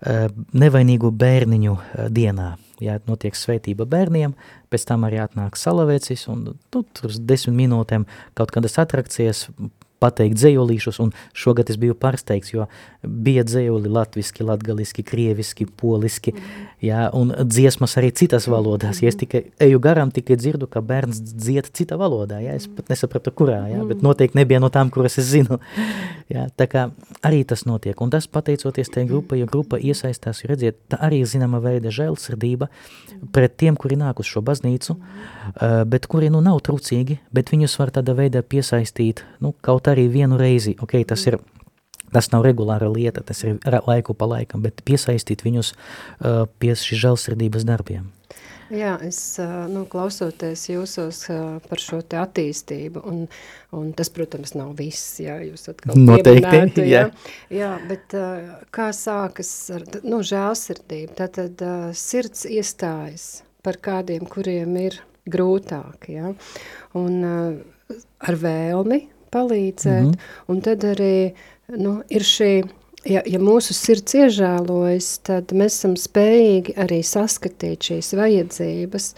Eh, nevainīgu bērniņu eh, dienā. Jā, notiek svētība bērniem, pēc tam arī atnāk salavēcis, un nu, tur uz desmit minūtēm kaut kādas atrakcijas, pateikt dzējolīšus, un šogad es biju pārsteigts, jo bija dzējoli latviski, latgaliski, krieviski, poliski, jā, un dziesmas arī citas valodās. Ja es tikai eju garām, tikai dzirdu, ka bērns dzied cita valodā, jā, es pat nesapratu, kurā, jā, bet noteikti nebija no tām, kuras es zinu. <laughs> Jā, tā kā arī tas notiek, un tas pateicoties tai grupai, jo grupa iesaistās, jo redziet, tā arī zināma veida žēlsirdība pret tiem, kuri nāk uz šo baznīcu, bet kuri, nu, nav trūcīgi, bet viņus var tādā veidā piesaistīt, nu, kaut arī vienu reizi, ok, tas ir, tas nav regulāra lieta, tas ir laiku pa laikam, bet piesaistīt viņus uh, pie šī žēlsirdības darbiem. Jā, es nu, klausoties jūsos par šo te attīstību, un, un tas, protams, nav viss, jā, jūs atkal Noteikti, jā. jā. Jā, bet kā sākas ar, nu, žēlsirdību, tātad sirds iestājas par kādiem, kuriem ir grūtāk, jā, un ar vēlmi palīdzēt, mm -hmm. un tad arī nu, ir šī, ja, ja mūsu sirds iežēlojas, tad mēs esam spējīgi arī saskatīt šīs vajadzības,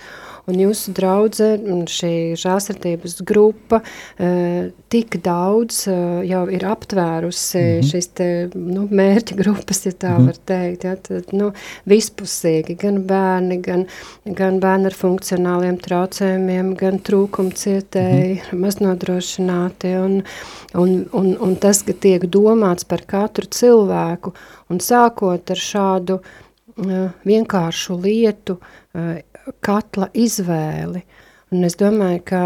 un jūsu draudze, un šī žāsartības grupa uh, tik daudz uh, jau ir aptvērusi mm -hmm. šīs te, nu, mērķa grupas, ja tā mm -hmm. var teikt, ja, tad, nu, vispusīgi, gan bērni, gan, gan bērni ar funkcionāliem traucējumiem, gan trūkumcietēji, mm -hmm. maznodrošināti, un, un, un, un tas, ka tiek domāts par katru cilvēku, un sākot ar šādu uh, vienkāršu lietu, katla izvēli. Un es domāju, ka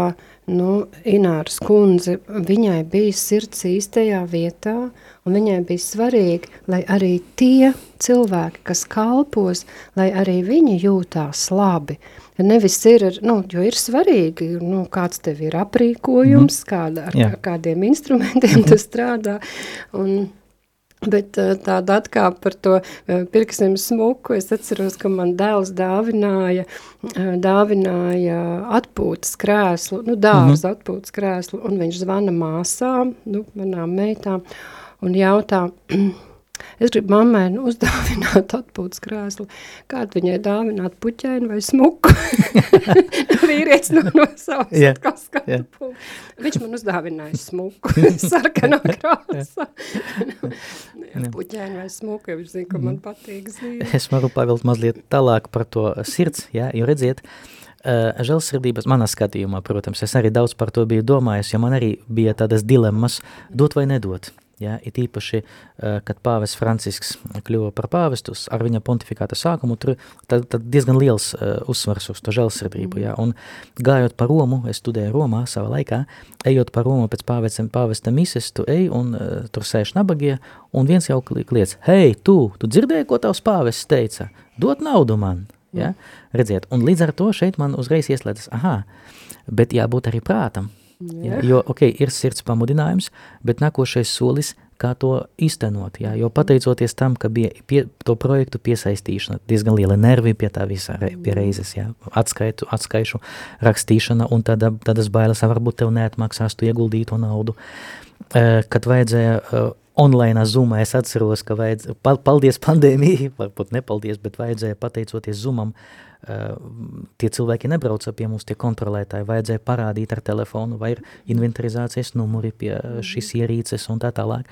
nu, Ināras kundze, viņai bija sirds īstajā vietā, un viņai bija svarīgi, lai arī tie cilvēki, kas kalpos, lai arī viņi jūtās labi. Nevis ir, nu, jo ir svarīgi, nu, kāds tev ir aprīkojums, mm. kāda, ar yeah. kādiem instrumentiem tu <laughs> strādā, un Bet eh, tāda atkāpa par to eh, pirksim smuku, es atceros, ka man dēls dāvināja, eh, dāvināja atpūtas krēslu, nu dārza mm -hmm. atpūtas krēslu, un viņš zvana māsām, nu manām meitām, un jautā, <clears throat> Es gribu mammai nu, uzdāvināt atpūtas krēslu. Kādu viņai dāvināt puķēnu vai smuku? <laughs> Vīrietis no, no savas yeah. atkal skatu yeah. punktu. Viņš man uzdāvināja smuku, <laughs> sarkanā krāsā. <laughs> puķēnu vai smuku, viņš zina, ka man patīk zīme. Es varu pavilkt mazliet tālāk par to sirds, jā, jo redziet, Uh, žēlsirdības manā skatījumā, protams, es arī daudz par to biju domājis, jo man arī bija tādas dilemmas, dot vai nedot. Ja, it īpaši, uh, kad pāvests Francisks kļuva par pāvestu ar viņa pontifikāta sākumu, tur tad, tad diezgan liels uh, uzsvars uz to žēlsirdību. Ja, un gājot pa Romu, es studēju Romā savā laikā, ejot pa Romu pēc pāvesta, pāvesta mises, tu ej un uh, tur sēž nabagie, un viens jau kliedz, hei, tu, tu dzirdēji, ko tavs pāvests teica? Dot naudu man! Ja? Redziet, un līdz ar to šeit man uzreiz ieslēdzas, aha, bet jābūt arī prātam. Ja, jo, ok, ir sirds pamudinājums, bet nākošais solis, kā to iztenot, ja, jo pateicoties tam, ka bija pie, to projektu piesaistīšana, diezgan liela nervi pie tā visā re, pie reizes, ja, atskaitu, atskaišu rakstīšana, un tada, tadas bailes, varbūt tev neatmaksās tu ieguldīto naudu, uh, kad vajadzēja uh, online Zoomā es atceros, ka vajadz, paldies pandēmijai, <laughs> varbūt nepaldies, bet vajadzēja pateicoties Zoomam, uh, tie cilvēki nebrauca pie mums, tie kontrolētāji, vajadzēja parādīt ar telefonu, vai ir inventarizācijas numuri pie šīs ierīces un tā tālāk,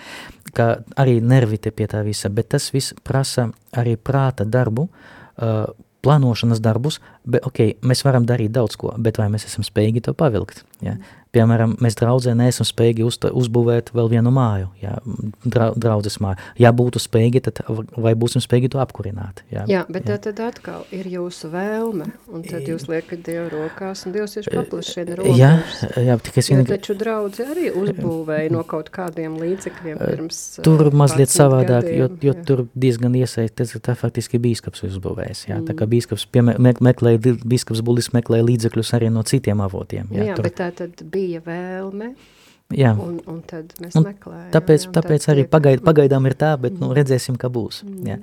ka arī nervi te pie tā visa, bet tas viss prasa arī prāta darbu, uh, plānošanas darbus, bet ok, mēs varam darīt daudz ko, bet vai mēs esam spējīgi to pavilkt? Ja? Piemēram, mēs draudzē neesam spējīgi uz, uzbūvēt vēl vienu māju, jā, dra, draudzes māju. Ja būtu spējīgi, tad vai būsim spējīgi to apkurināt? Jā, jā bet jā. tad atkal ir jūsu vēlme, un tad jūs liekat Dievu rokās, un Dievs ir paplašina rokas. Jā, jā, tikai es vienīgi... Taču draudze arī uzbūvēja no kaut kādiem līdzekļiem pirms Tur mazliet savādāk, gadiem, jo, jo jā. tur diezgan iesaist, tas tā faktiski bīskaps uzbūvējis, jā, mm. tā kā mm. bīskaps piemē, meklēja, bīskaps bulis meklēja līdzekļus arī no citiem avotiem. Jā, jā tur. bet tā tad bija bija vēlme. Jā. Un, un tad mēs un meklējam. Tāpēc, jā, tāpēc arī pagaid, pagaidām ir tā, bet nu, redzēsim, kā būs. Mm. Jā.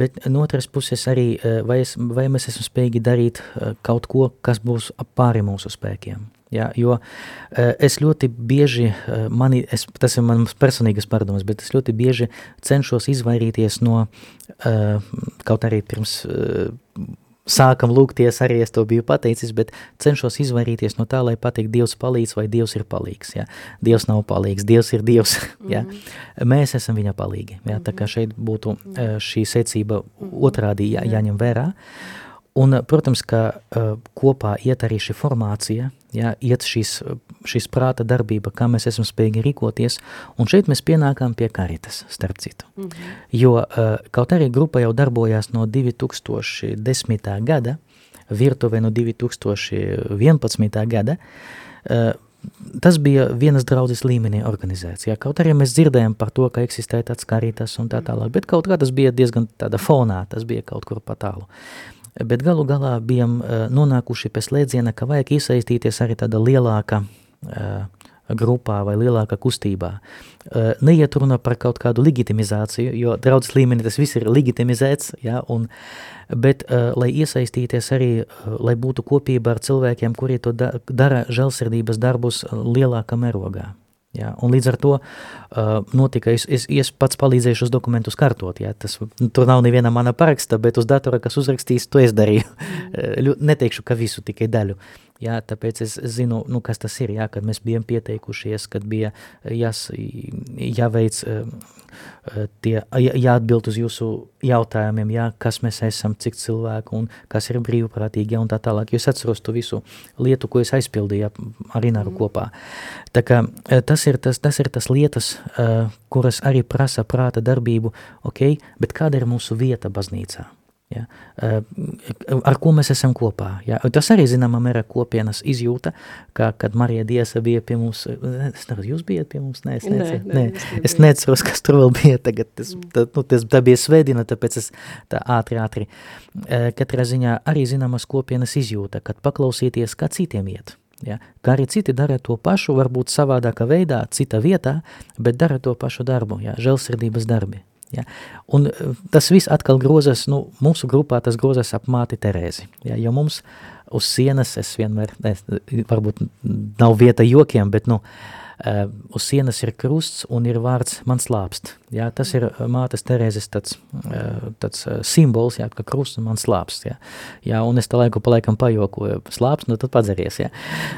Bet no otras puses arī, eh, vai, es, vai mēs esam spējīgi darīt eh, kaut ko, kas būs pāri mūsu spēkiem. Ja, jo eh, es ļoti bieži, mani, es, tas ir mans personīgas pārdomas, bet es ļoti bieži cenšos izvairīties no, kaut arī pirms sākam lūgties, arī es to biju pateicis, bet cenšos izvairīties no tā, lai pateikt, Dievs palīdz vai Dievs ir palīgs. Ja? Dievs nav palīgs, Dievs ir Dievs. Ja? Mm -hmm. Mēs esam viņa palīgi. Ja? Tā kā šeit būtu eh, šī secība otrādi jā, jāņem vērā. Un, protams, ka uh, kopā iet arī šī formācija, ja, iet šīs, šīs prāta darbība, kā mēs esam spējīgi rīkoties, un šeit mēs pienākam pie karitas, starp citu. Mm -hmm. Jo uh, kaut arī grupa jau darbojās no 2010. gada, virtuve no 2011. gada, uh, tas bija vienas draudzes līmenī organizēts. Kaut arī mēs dzirdējām par to, ka eksistē tāds karitas un tā tālāk, bet kaut kā tas bija diezgan tāda fonā, tas bija kaut kur pa tālu bet galu galā bijām eh, nonākuši pie slēdziena, ka vajag iesaistīties arī tāda lielāka uh, grupā vai lielākā kustībā. Uh, neiet runa par kaut kādu legitimizāciju, jo draudzes līmenī tas viss ir legitimizēts, ja, un, bet lai iesaistīties arī, lai būtu kopība ar cilvēkiem, kuri to da dara žēlsirdības darbus lielākā mērogā. Ja, un līdz ar to uh, notika, es, es, es pats palīdzēju šos dokumentus kartot. Ja, tas, tur nav neviena mana paraksta, bet uz datora, kas uzrakstīs, to es darīju. <laughs> Mm. Neteikšu, ka visu, tikai daļu. Jā, tāpēc es zinu, nu, kas tas ir, jā, kad mēs bijām pieteikušies, kad bija jās, jāveic tie, jāatbild uz jūsu jautājumiem, jā, kas mēs esam, cik cilvēku un kas ir brīvprātīgi, jā, un tā tālāk. Jo es atceros to visu lietu, ko es aizpildīju ar Ināru mm. kopā. Tā kā tas ir tas, tas ir tas lietas, kuras arī prasa prāta darbību, ok, bet kāda ir mūsu vieta baznīcā? Ja? Eh, ar ko mēs esam kopā. Ja? Tas arī, zināmā mērā, kopienas izjūta, kā, kad Marija Diesa bija pie mums, eh, es nezinu, jūs bijat pie mums? Nē, es, nece, nē, nē, es neceros, kas tur vēl bija tagad. Tas, mm. tā, nu, tas, tā bija svētdiena, tāpēc es tā ātri, ātri. Eh, katrā ziņā arī zināmas kopienas izjūta, kad paklausīties, kā citiem iet. Ja? Kā arī citi dara to pašu, varbūt savādākā veidā, cita vietā, bet dara to pašu darbu, ja? žēlsirdības darbi. Ja? Un eh, tas viss atkal grozas, nu, mūsu grupā tas grozas ap māti Terēzi, ja? jo mums uz sienas es vienmēr, ne, varbūt nav vieta jokiem, bet, nu, uh, Uh, uz sienas ir krusts un ir vārds man slāpst. Jā, tas ir mātes Terēzes tāds, uh, tāds uh, simbols, jā, ka krusts man slāpst. Jā. jā, un es tā laiku pa laikam pajokoju, slāpst, nu tad padzeries. Jā.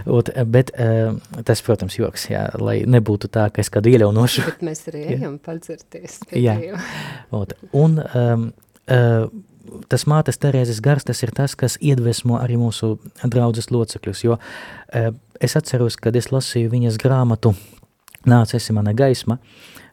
Ot, bet uh, tas, protams, joks, jā, lai nebūtu tā, ka es kādu ieļaunošu. Bet mēs arī ejam padzerties. Jā, Ot, un um, uh, tas mātes Terēzes gars, tas ir tas, kas iedvesmo arī mūsu draudzes locekļus, jo uh, es atceros, kad es lasīju viņas grāmatu nāc, esi mana gaisma,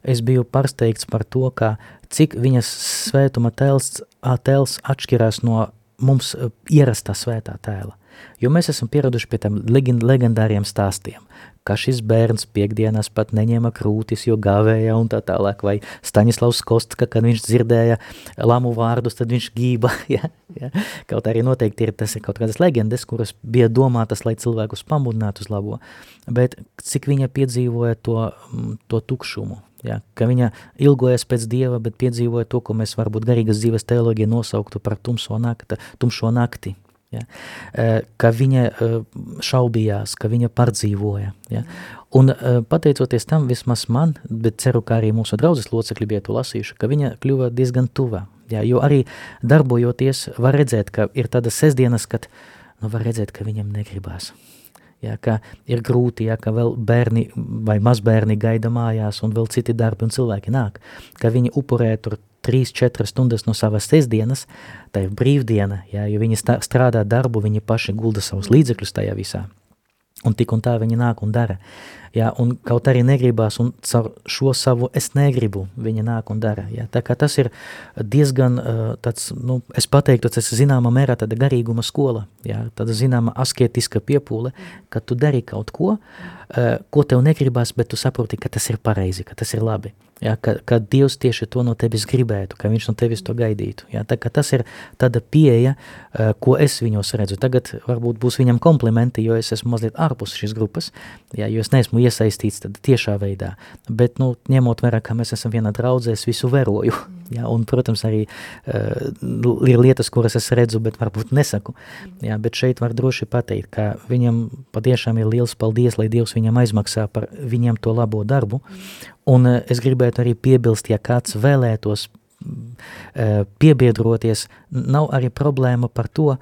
es biju pārsteigts par to, ka cik viņas svētuma tēls, tēls atšķirās no mums ierastā svētā tēla. Jo mēs esam pieraduši pie tiem legendāriem stāstiem, ka šis bērns piekdienās pat neņēma krūtis, jo gāvēja un tā tālāk, vai Staņislavs Kostka, kad viņš dzirdēja lamu vārdus, tad viņš gība, <laughs> ja, ja. kaut arī noteikti ir tas ir kaut kādas legendas, kuras bija domātas, lai cilvēkus pamudinātu uz labo, bet cik viņa piedzīvoja to, mm, to tukšumu, ja, ka viņa ilgojas pēc Dieva, bet piedzīvoja to, ko mēs varbūt garīgas dzīves teoloģija nosauktu par tumso nakti, tumšo nakti, Ja? Ka viņa šaubījās, ka viņa pārdzīvoja. Ja? Un pateicoties tam vismaz man, bet ceru, ka arī mūsu draudzes locekļi bija to lasījuši, ka viņa kļuva diezgan tuva. Ja? Jo arī darbojoties var redzēt, ka ir tādas sestdienas, kad nu, var redzēt, ka viņam negribās. Ja, ka ir grūti, ja, ka vēl bērni vai mazbērni gaida mājās un vēl citi darbi un cilvēki nāk, ka viņi upurē tur 3-4 stundas no savas sestdienas, tā ir brīvdiena, jā, jo viņi strādā darbu, viņi paši gulda savus līdzekļus tajā visā. Un tik un tā viņi nāk un dara. Jā, un kaut arī negribās, un caur šo savu es negribu, viņa nāk un dara. Jā. Tā kā tas ir diezgan tāds, nu, es pateiktu, tas ir zināmā mērā tāda garīguma skola, jā, tāda zināma asketiska piepūle, ka tu dari kaut ko, ko tev negribās, bet tu saproti, ka tas ir pareizi, ka tas ir labi. Ja, ka, ka Dievs tieši to no tevis gribētu, ka viņš no tevis to gaidītu. Ja, tā, tas ir tāda pieeja, uh, ko es viņos redzu. Tagad varbūt būs viņam komplimenti, jo es esmu mazliet ārpus šīs grupas, ja, jo es neesmu iesaistīts tiešā veidā. Bet, nu, ņemot vērā, ka mēs esam viena draudzē, es visu vēroju. <laughs> Ja, un, protams, arī uh, ir lietas, kuras es redzu, bet varbūt nesaku. Ja, bet šeit var droši pateikt, ka viņam patiešām ir liels paldies, lai Dievs viņam aizmaksā par viņam to labo darbu. Un uh, es gribētu arī piebilst, ja kāds vēlētos uh, piebiedroties, nav arī problēma par to,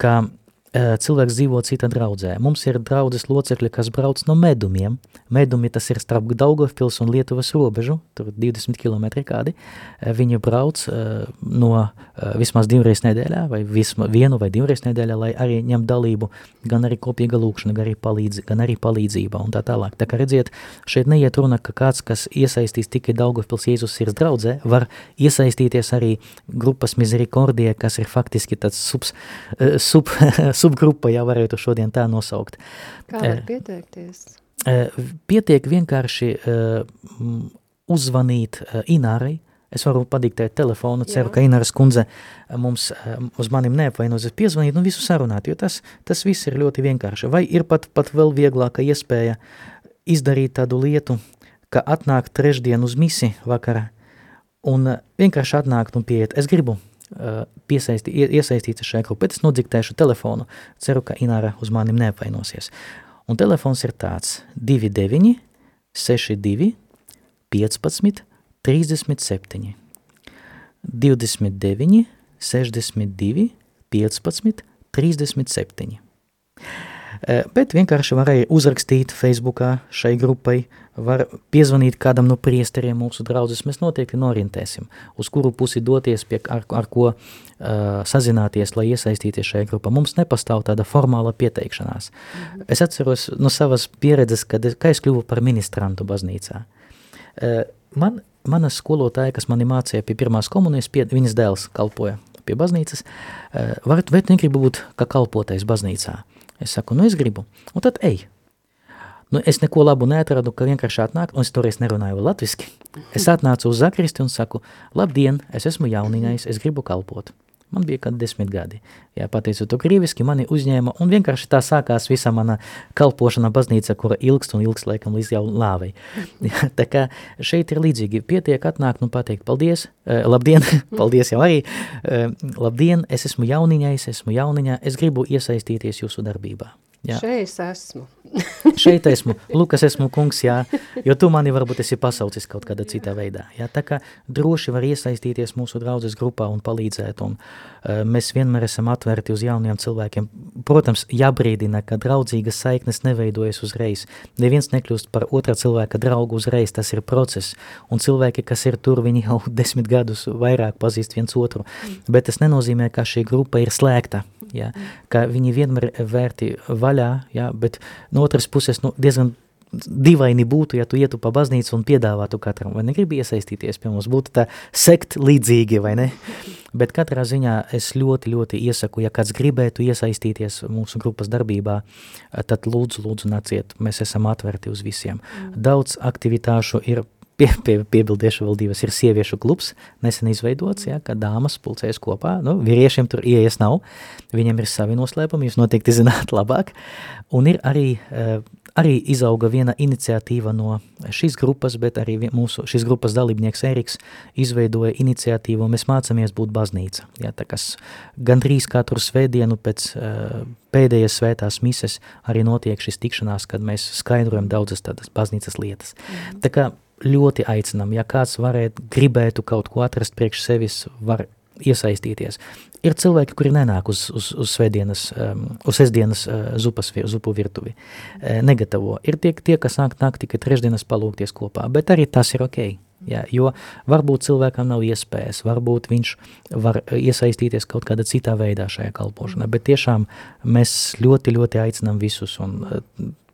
ka Eh, cilvēks dzīvo cita draudzē. Mums ir draudzes locekļi, kas brauc no medumiem. Medumi tas ir starp Daugavpils un Lietuvas robežu, tur 20 km kādi. Eh, viņi brauc uh, no vismaz divreiz nedēļā, vai visma, vienu vai divreiz nedēļā, lai arī ņem dalību gan arī kopīga lūkšana, gan arī, palīdz, gan arī palīdzība un tā tālāk. Tā kā redziet, šeit neiet runa, ka kāds, kas iesaistīs tikai Daugavpils Jēzus sirds draudzē, var iesaistīties arī grupas Misericordie, kas ir faktiski tāds subs, uh, sub, <laughs> subgrupa, ja varētu šodien tā nosaukt. Kā var eh, pieteikties? Eh, pietiek vienkārši eh, uzvanīt Inārai, Es varu padiktēt telefonu, ceru, Jā. ka Inaras kundze mums uz manim neapvainosies piezvanīt, nu visu sarunāt, jo tas, tas viss ir ļoti vienkārši. Vai ir pat, pat vēl vieglāka iespēja izdarīt tādu lietu, ka atnāk trešdien uz misi vakara un vienkārši atnākt un pieiet. Es gribu piesaisti, iesaistīts šajā grupā, bet es nodziktēšu telefonu, ceru, ka Ināra uz manim neapvainosies. Un telefons ir tāds 29 62 15 37 29 62 15 37 bet vienkārši varēja uzrakstīt Facebookā šai grupai, var piezvanīt kādam no priesteriem mūsu draudzes, mēs noteikti norientēsim, uz kuru pusi doties, pie, ar, ar ko uh, sazināties, lai iesaistīties šajā grupā. Mums nepastāv tāda formāla pieteikšanās. Mhm. Es atceros no savas pieredzes, kad kā es kļuvu par ministrantu baznīcā. Uh, man, mana skolotāja, kas mani mācīja pie pirmās komunijas, pie, viņas dēls kalpoja pie baznīcas, uh, vai tu negribi būt kā kalpotais baznīcā? Es saku, nu es gribu, un tad ej. Nu, es neko labu neatradu, ka vienkārši atnāk, un es toreiz nerunāju latviski. Es atnācu uz zakristi un saku, labdien, es esmu jauniņais, es gribu kalpot. Man bija kad desmit gadi. Jā, pateicu to krīviski, mani uzņēma, un vienkārši tā sākās visa mana kalpošana baznīca, kura ilgst un ilgst laikam līdz jau lāvei. <laughs> Jā, tā kā šeit ir līdzīgi, pietiek atnākt un pateikt paldies, uh, labdien, <laughs> paldies jau arī, uh, labdien, es esmu jauniņais, esmu jauniņā, es gribu iesaistīties jūsu darbībā. Jā. Šeit es esmu. Šeit esmu. Lukas esmu kungs, jā, jo tu mani varbūt esi pasaucis kaut kādā citā veidā. Jā, tā kā droši var iesaistīties mūsu draudzes grupā un palīdzēt, un uh, mēs vienmēr esam atvērti uz jauniem cilvēkiem. Protams, jābrīdina, ka draudzīgas saiknes neveidojas uzreiz. Neviens nekļūst par otrā cilvēka draugu uzreiz, tas ir process, un cilvēki, kas ir tur, viņi jau <laughs> desmit gadus vairāk pazīst viens otru, bet tas nenozīmē, ka šī grupa ir slēgta, jā, ka viņi vienmēr vērti vaļā, jā, bet no otras puses nu, diezgan divaini būtu, ja tu ietu pa baznīcu un piedāvātu katram, vai negribi iesaistīties pie mums, būtu tā sekt līdzīgi, vai ne? Bet katrā ziņā es ļoti, ļoti iesaku, ja kāds gribētu iesaistīties mūsu grupas darbībā, tad lūdzu, lūdzu naciet, mēs esam atverti uz visiem. Mm. Daudz aktivitāšu ir pie, pie, piebildiešu vēl divas. Ir sieviešu klubs, nesen izveidots, ja, ka dāmas pulcējas kopā, nu, vīriešiem tur ieejas nav, viņiem ir savi noslēpumi, jūs noteikti <laughs> zināt labāk, un ir arī, uh, arī izauga viena iniciatīva no šīs grupas, bet arī mūsu šīs grupas dalībnieks Eriks izveidoja iniciatīvu, mēs mācāmies būt baznīca, ja, tā kas gandrīz katru svētdienu pēc uh, pēdējās svētās mises arī notiek šis tikšanās, kad mēs skaidrojam daudzas tādas baznīcas lietas. Mm. Tā kā ļoti aicinām, ja kāds varētu, gribētu kaut ko atrast priekš sevis, var iesaistīties. Ir cilvēki, kuri nenāk uz, uz, uz svētdienas, um, uz sestdienas uh, zupas, zupu virtuvi, uh, negatavo. Ir tie, tie, kas nāk, nāk tikai trešdienas palūkties kopā, bet arī tas ir ok. Ja, jo varbūt cilvēkam nav iespējas, varbūt viņš var iesaistīties kaut kādā citā veidā šajā kalpošanā, bet tiešām mēs ļoti, ļoti aicinām visus un uh,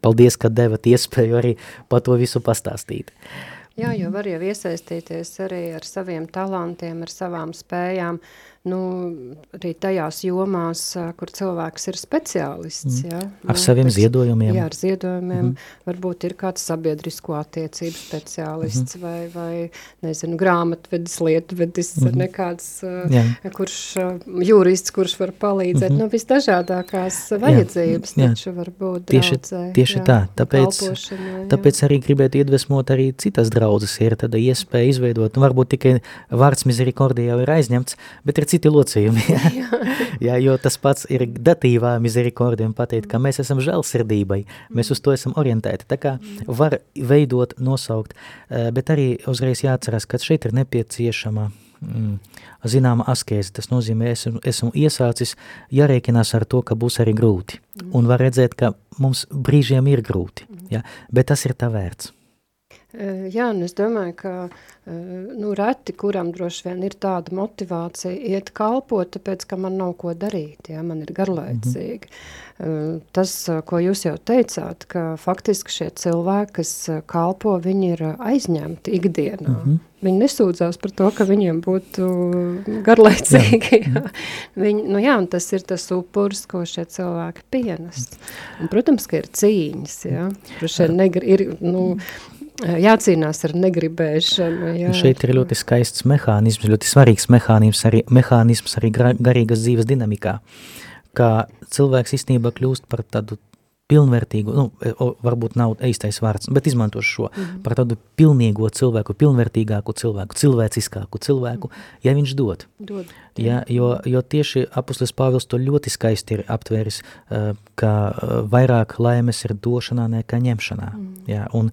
paldies, ka devat iespēju arī par to visu pastāstīt. Jā, jo var jau iesaistīties arī ar saviem talantiem, ar savām spējām. Nu, arī tajās jomās, kur cilvēks ir speciālists. Mm. Ja? Ar nu, saviem pēc, ziedojumiem. Jā, ar ziedojumiem. Mm. Varbūt ir kāds sabiedrisko attiecību speciālists mm. vai, vai, nezinu, grāmatvedis, lietvedis, mm. nekāds, jā. kurš jurists, kurš var palīdzēt. Mm -hmm. Nu, visdažādākās vajadzības jā. taču var būt tieši, draudzē. Tieši jā, tā. Tāpēc, tāpēc arī gribētu iedvesmot arī citas draudzes. Ir tāda iespēja izveidot, nu, varbūt tikai vārds misericordija jau ir aizņemts, bet ir citi locījumi. <laughs> Jā. jā, jo tas pats ir datīvā misericordiem pateikt, ka mēs esam žēlsirdībai, mēs uz to esam orientēti. Tā kā var veidot, nosaukt, eh, bet arī uzreiz jāatcerās, ka šeit ir nepieciešama mm, zināma askēze. Tas nozīmē, esmu, esmu iesācis jārēķinās ar to, ka būs arī grūti. Un var redzēt, ka mums brīžiem ir grūti, ja? bet tas ir tā vērts. Jā, un es domāju, ka nu, reti, kuram droši vien ir tāda motivācija iet kalpot, tāpēc, ka man nav ko darīt, ja, man ir garlaicīgi. Mm -hmm. Tas, ko jūs jau teicāt, ka faktiski šie cilvēki, kas kalpo, viņi ir aizņemti ikdienā. Mm -hmm. Viņi nesūdzās par to, ka viņiem būtu garlaicīgi. Jā. Jā. Viņi, nu jā, un tas ir tas upurs, ko šie cilvēki pienes. Un, protams, ka ir cīņas, jā. Negri, ir, nu, jācīnās ar negribēšanu. Jā. Šeit ir ļoti skaists mehānisms, ļoti svarīgs mehānisms arī, mehānisms arī garīgas dzīves dinamikā, kā cilvēks īstenībā kļūst par tādu pilnvērtīgu, nu, e, varbūt nav īstais vārds, bet izmantošu šo mm -hmm. par tādu pilnīgo cilvēku, pilnvērtīgāku cilvēku, cilvēciskāku cilvēku, mm -hmm. ja viņš dod. dod. Ja, jo, jo tieši apustulis Pāvils to ļoti skaisti ir aptvēris, uh, ka vairāk laimes ir došanā nekā ņemšanā. Mm. Ja, un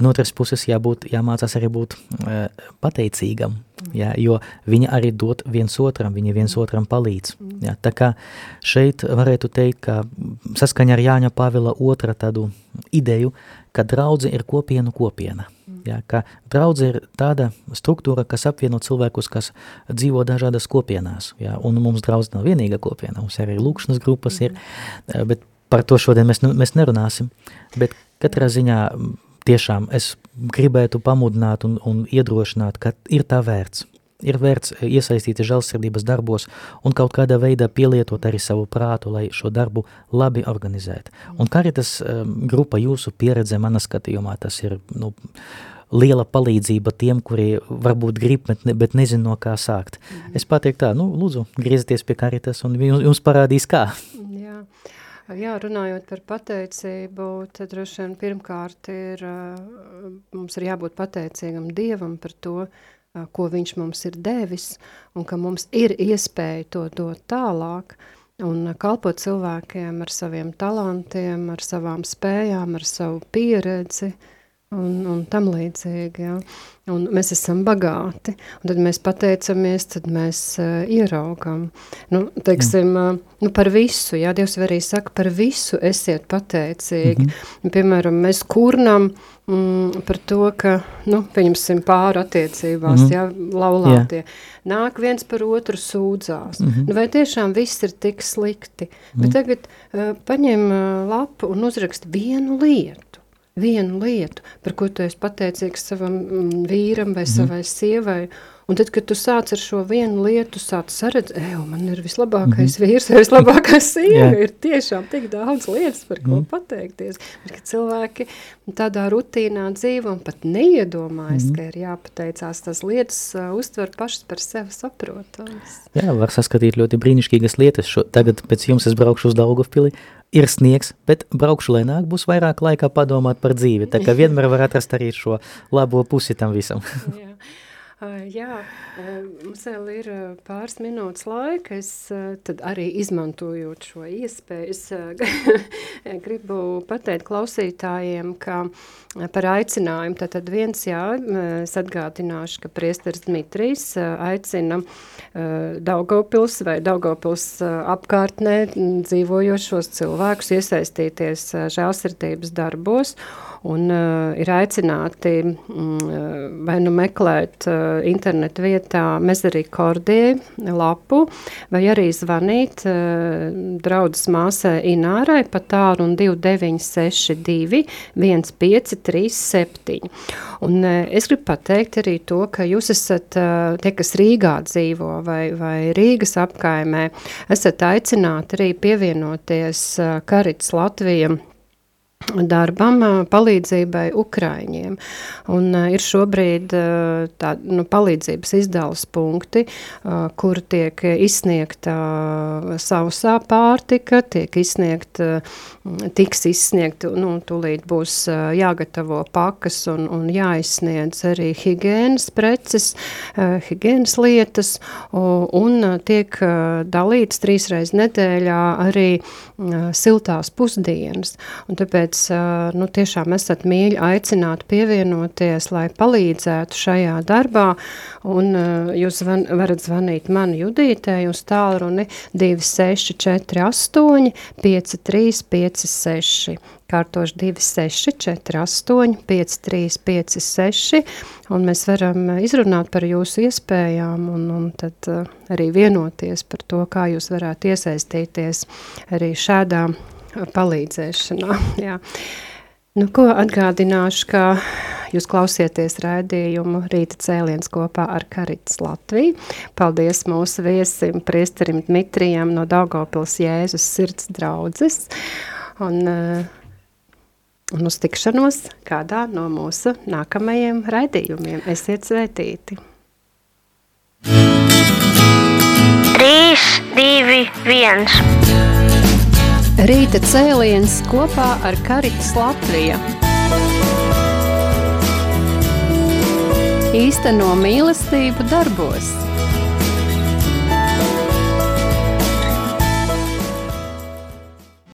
no otras puses jābūt, jāmācās arī būt pateicīgam, mm. ja, jo viņi arī dod viens otram, viņi viens otram palīdz. Mm. Ja, tā kā šeit varētu teikt, ka saskaņa ar Jāņa Pāvila otra tādu ideju, ka draudze ir kopienu kopiena. Ja, ka draudze ir tāda struktūra, kas apvieno cilvēkus, kas dzīvo dažādas kopienās. Ja, un mums draudze nav vienīga kopiena, mums arī lūkšanas grupas ir, bet par to šodien mēs, nu, mēs nerunāsim. Bet katrā ziņā tiešām es gribētu pamudināt un, un iedrošināt, ka ir tā vērts. Ir vērts iesaistīties žēlsirdības darbos un kaut kādā veidā pielietot arī savu prātu, lai šo darbu labi organizētu. Un karitas um, grupa jūsu pieredze, manā skatījumā, tas ir nu, liela palīdzība tiem, kuri varbūt grib, bet, ne, bet nezin no kā sākt. Mm -hmm. Es pateiktu tā, nu, lūdzu, griezieties pie karitas un jums, parādīs kā. Jā. Jā, runājot par pateicību, tad droši vien pirmkārt ir, mums ir jābūt pateicīgam Dievam par to, ko viņš mums ir devis, un ka mums ir iespēja to dot tālāk, un kalpot cilvēkiem ar saviem talantiem, ar savām spējām, ar savu pieredzi, uh, un, un tam līdzīgi. Ja. Un mēs esam bagāti, un tad mēs pateicamies, tad mēs uh, ieraugam. Nu, teiksim, uh, nu par visu, jā, Dievs arī saka, par visu esiet pateicīgi. Mm -hmm. Piemēram, mēs kurnam mm, par to, ka, nu, pieņemsim pāri attiecībās, mm -hmm. jā, laulātie. Yeah. Nāk viens par otru sūdzās. Mm -hmm. nu, vai tiešām viss ir tik slikti? Mm -hmm. Bet tagad uh, paņem uh, lapu un uzrakst vienu lietu vienu lietu, par ko tu esi pateicīgs savam mm, vīram vai mm. savai sievai, Un tad, kad tu sāc ar šo vienu lietu, sāc saredzēt, ej, man ir vislabākais mm -hmm. vīrs, vislabākā <laughs> sieva, ir tiešām tik daudz lietas, par ko mm -hmm. pateikties. Bet, kad cilvēki tādā rutīnā dzīvo un pat neiedomājas, mm -hmm. ka ir jāpateicās tas lietas, uh, uztver pašas par sevi saprotams. Jā, var saskatīt ļoti brīnišķīgas lietas. Šo, tagad pēc jums es braukšu uz Daugavpili, ir sniegs, bet braukšu lēnāk, būs vairāk laika padomāt par dzīvi. Tā kā <laughs> vienmēr var atrast arī šo labo pusi tam visam. Jā. Jā, mums vēl ir pāris minūtes laika. Es tad arī izmantojot šo iespēju, es <laughs> gribu pateikt klausītājiem, ka par aicinājumu, tad viens jā, es atgādināšu, ka priesteris Dmitrijs aicina Daugavpils vai Daugavpils apkārtnē dzīvojošos cilvēkus iesaistīties žēlsirdības darbos un uh, ir aicināti mm, vai nu meklēt uh, internetu vietā Mezerikordie lapu, vai arī zvanīt uh, draudzes māsai Inārai pa tāru un 2962 1537. Un uh, es gribu pateikt arī to, ka jūs esat uh, tie, kas Rīgā dzīvo vai, vai Rīgas apkaimē, esat aicināti arī pievienoties uh, Karits Latvijam darbam, palīdzībai Ukraiņiem. Un ir šobrīd tā, nu, palīdzības izdales punkti, kur tiek izsniegta sausā pārtika, tiek izsniegta, tiks izsniegta, nu, tūlīt būs jāgatavo pakas un, un jāizsniedz arī higienas preces, higienas lietas, un tiek dalīts trīsreiz nedēļā arī siltās pusdienas. Un tāpēc Tāpēc nu, tiešām esat mīļi aicināti pievienoties, lai palīdzētu šajā darbā. Un, jūs zvan, varat zvanīt man Judītei uz tālruni 2648 5356 kārtoši 2648 5356 un mēs varam izrunāt par jūsu iespējām un, un tad arī vienoties par to, kā jūs varētu iesaistīties arī šādā palīdzēšanā. <laughs> Jā. Nu, ko atgādināšu, ka jūs klausieties raidījumu Rīta cēliens kopā ar Karitas Latviju. Paldies mūsu viesim, priesterim Dmitrijam no Daugavpils Jēzus sirds draudzes. Un, un uz tikšanos kādā no mūsu nākamajiem raidījumiem. Esiet svētīti! 3, 2, 1 Rīta cēliens kopā ar Karitas Latviju. Īsteno mīlestību darbos.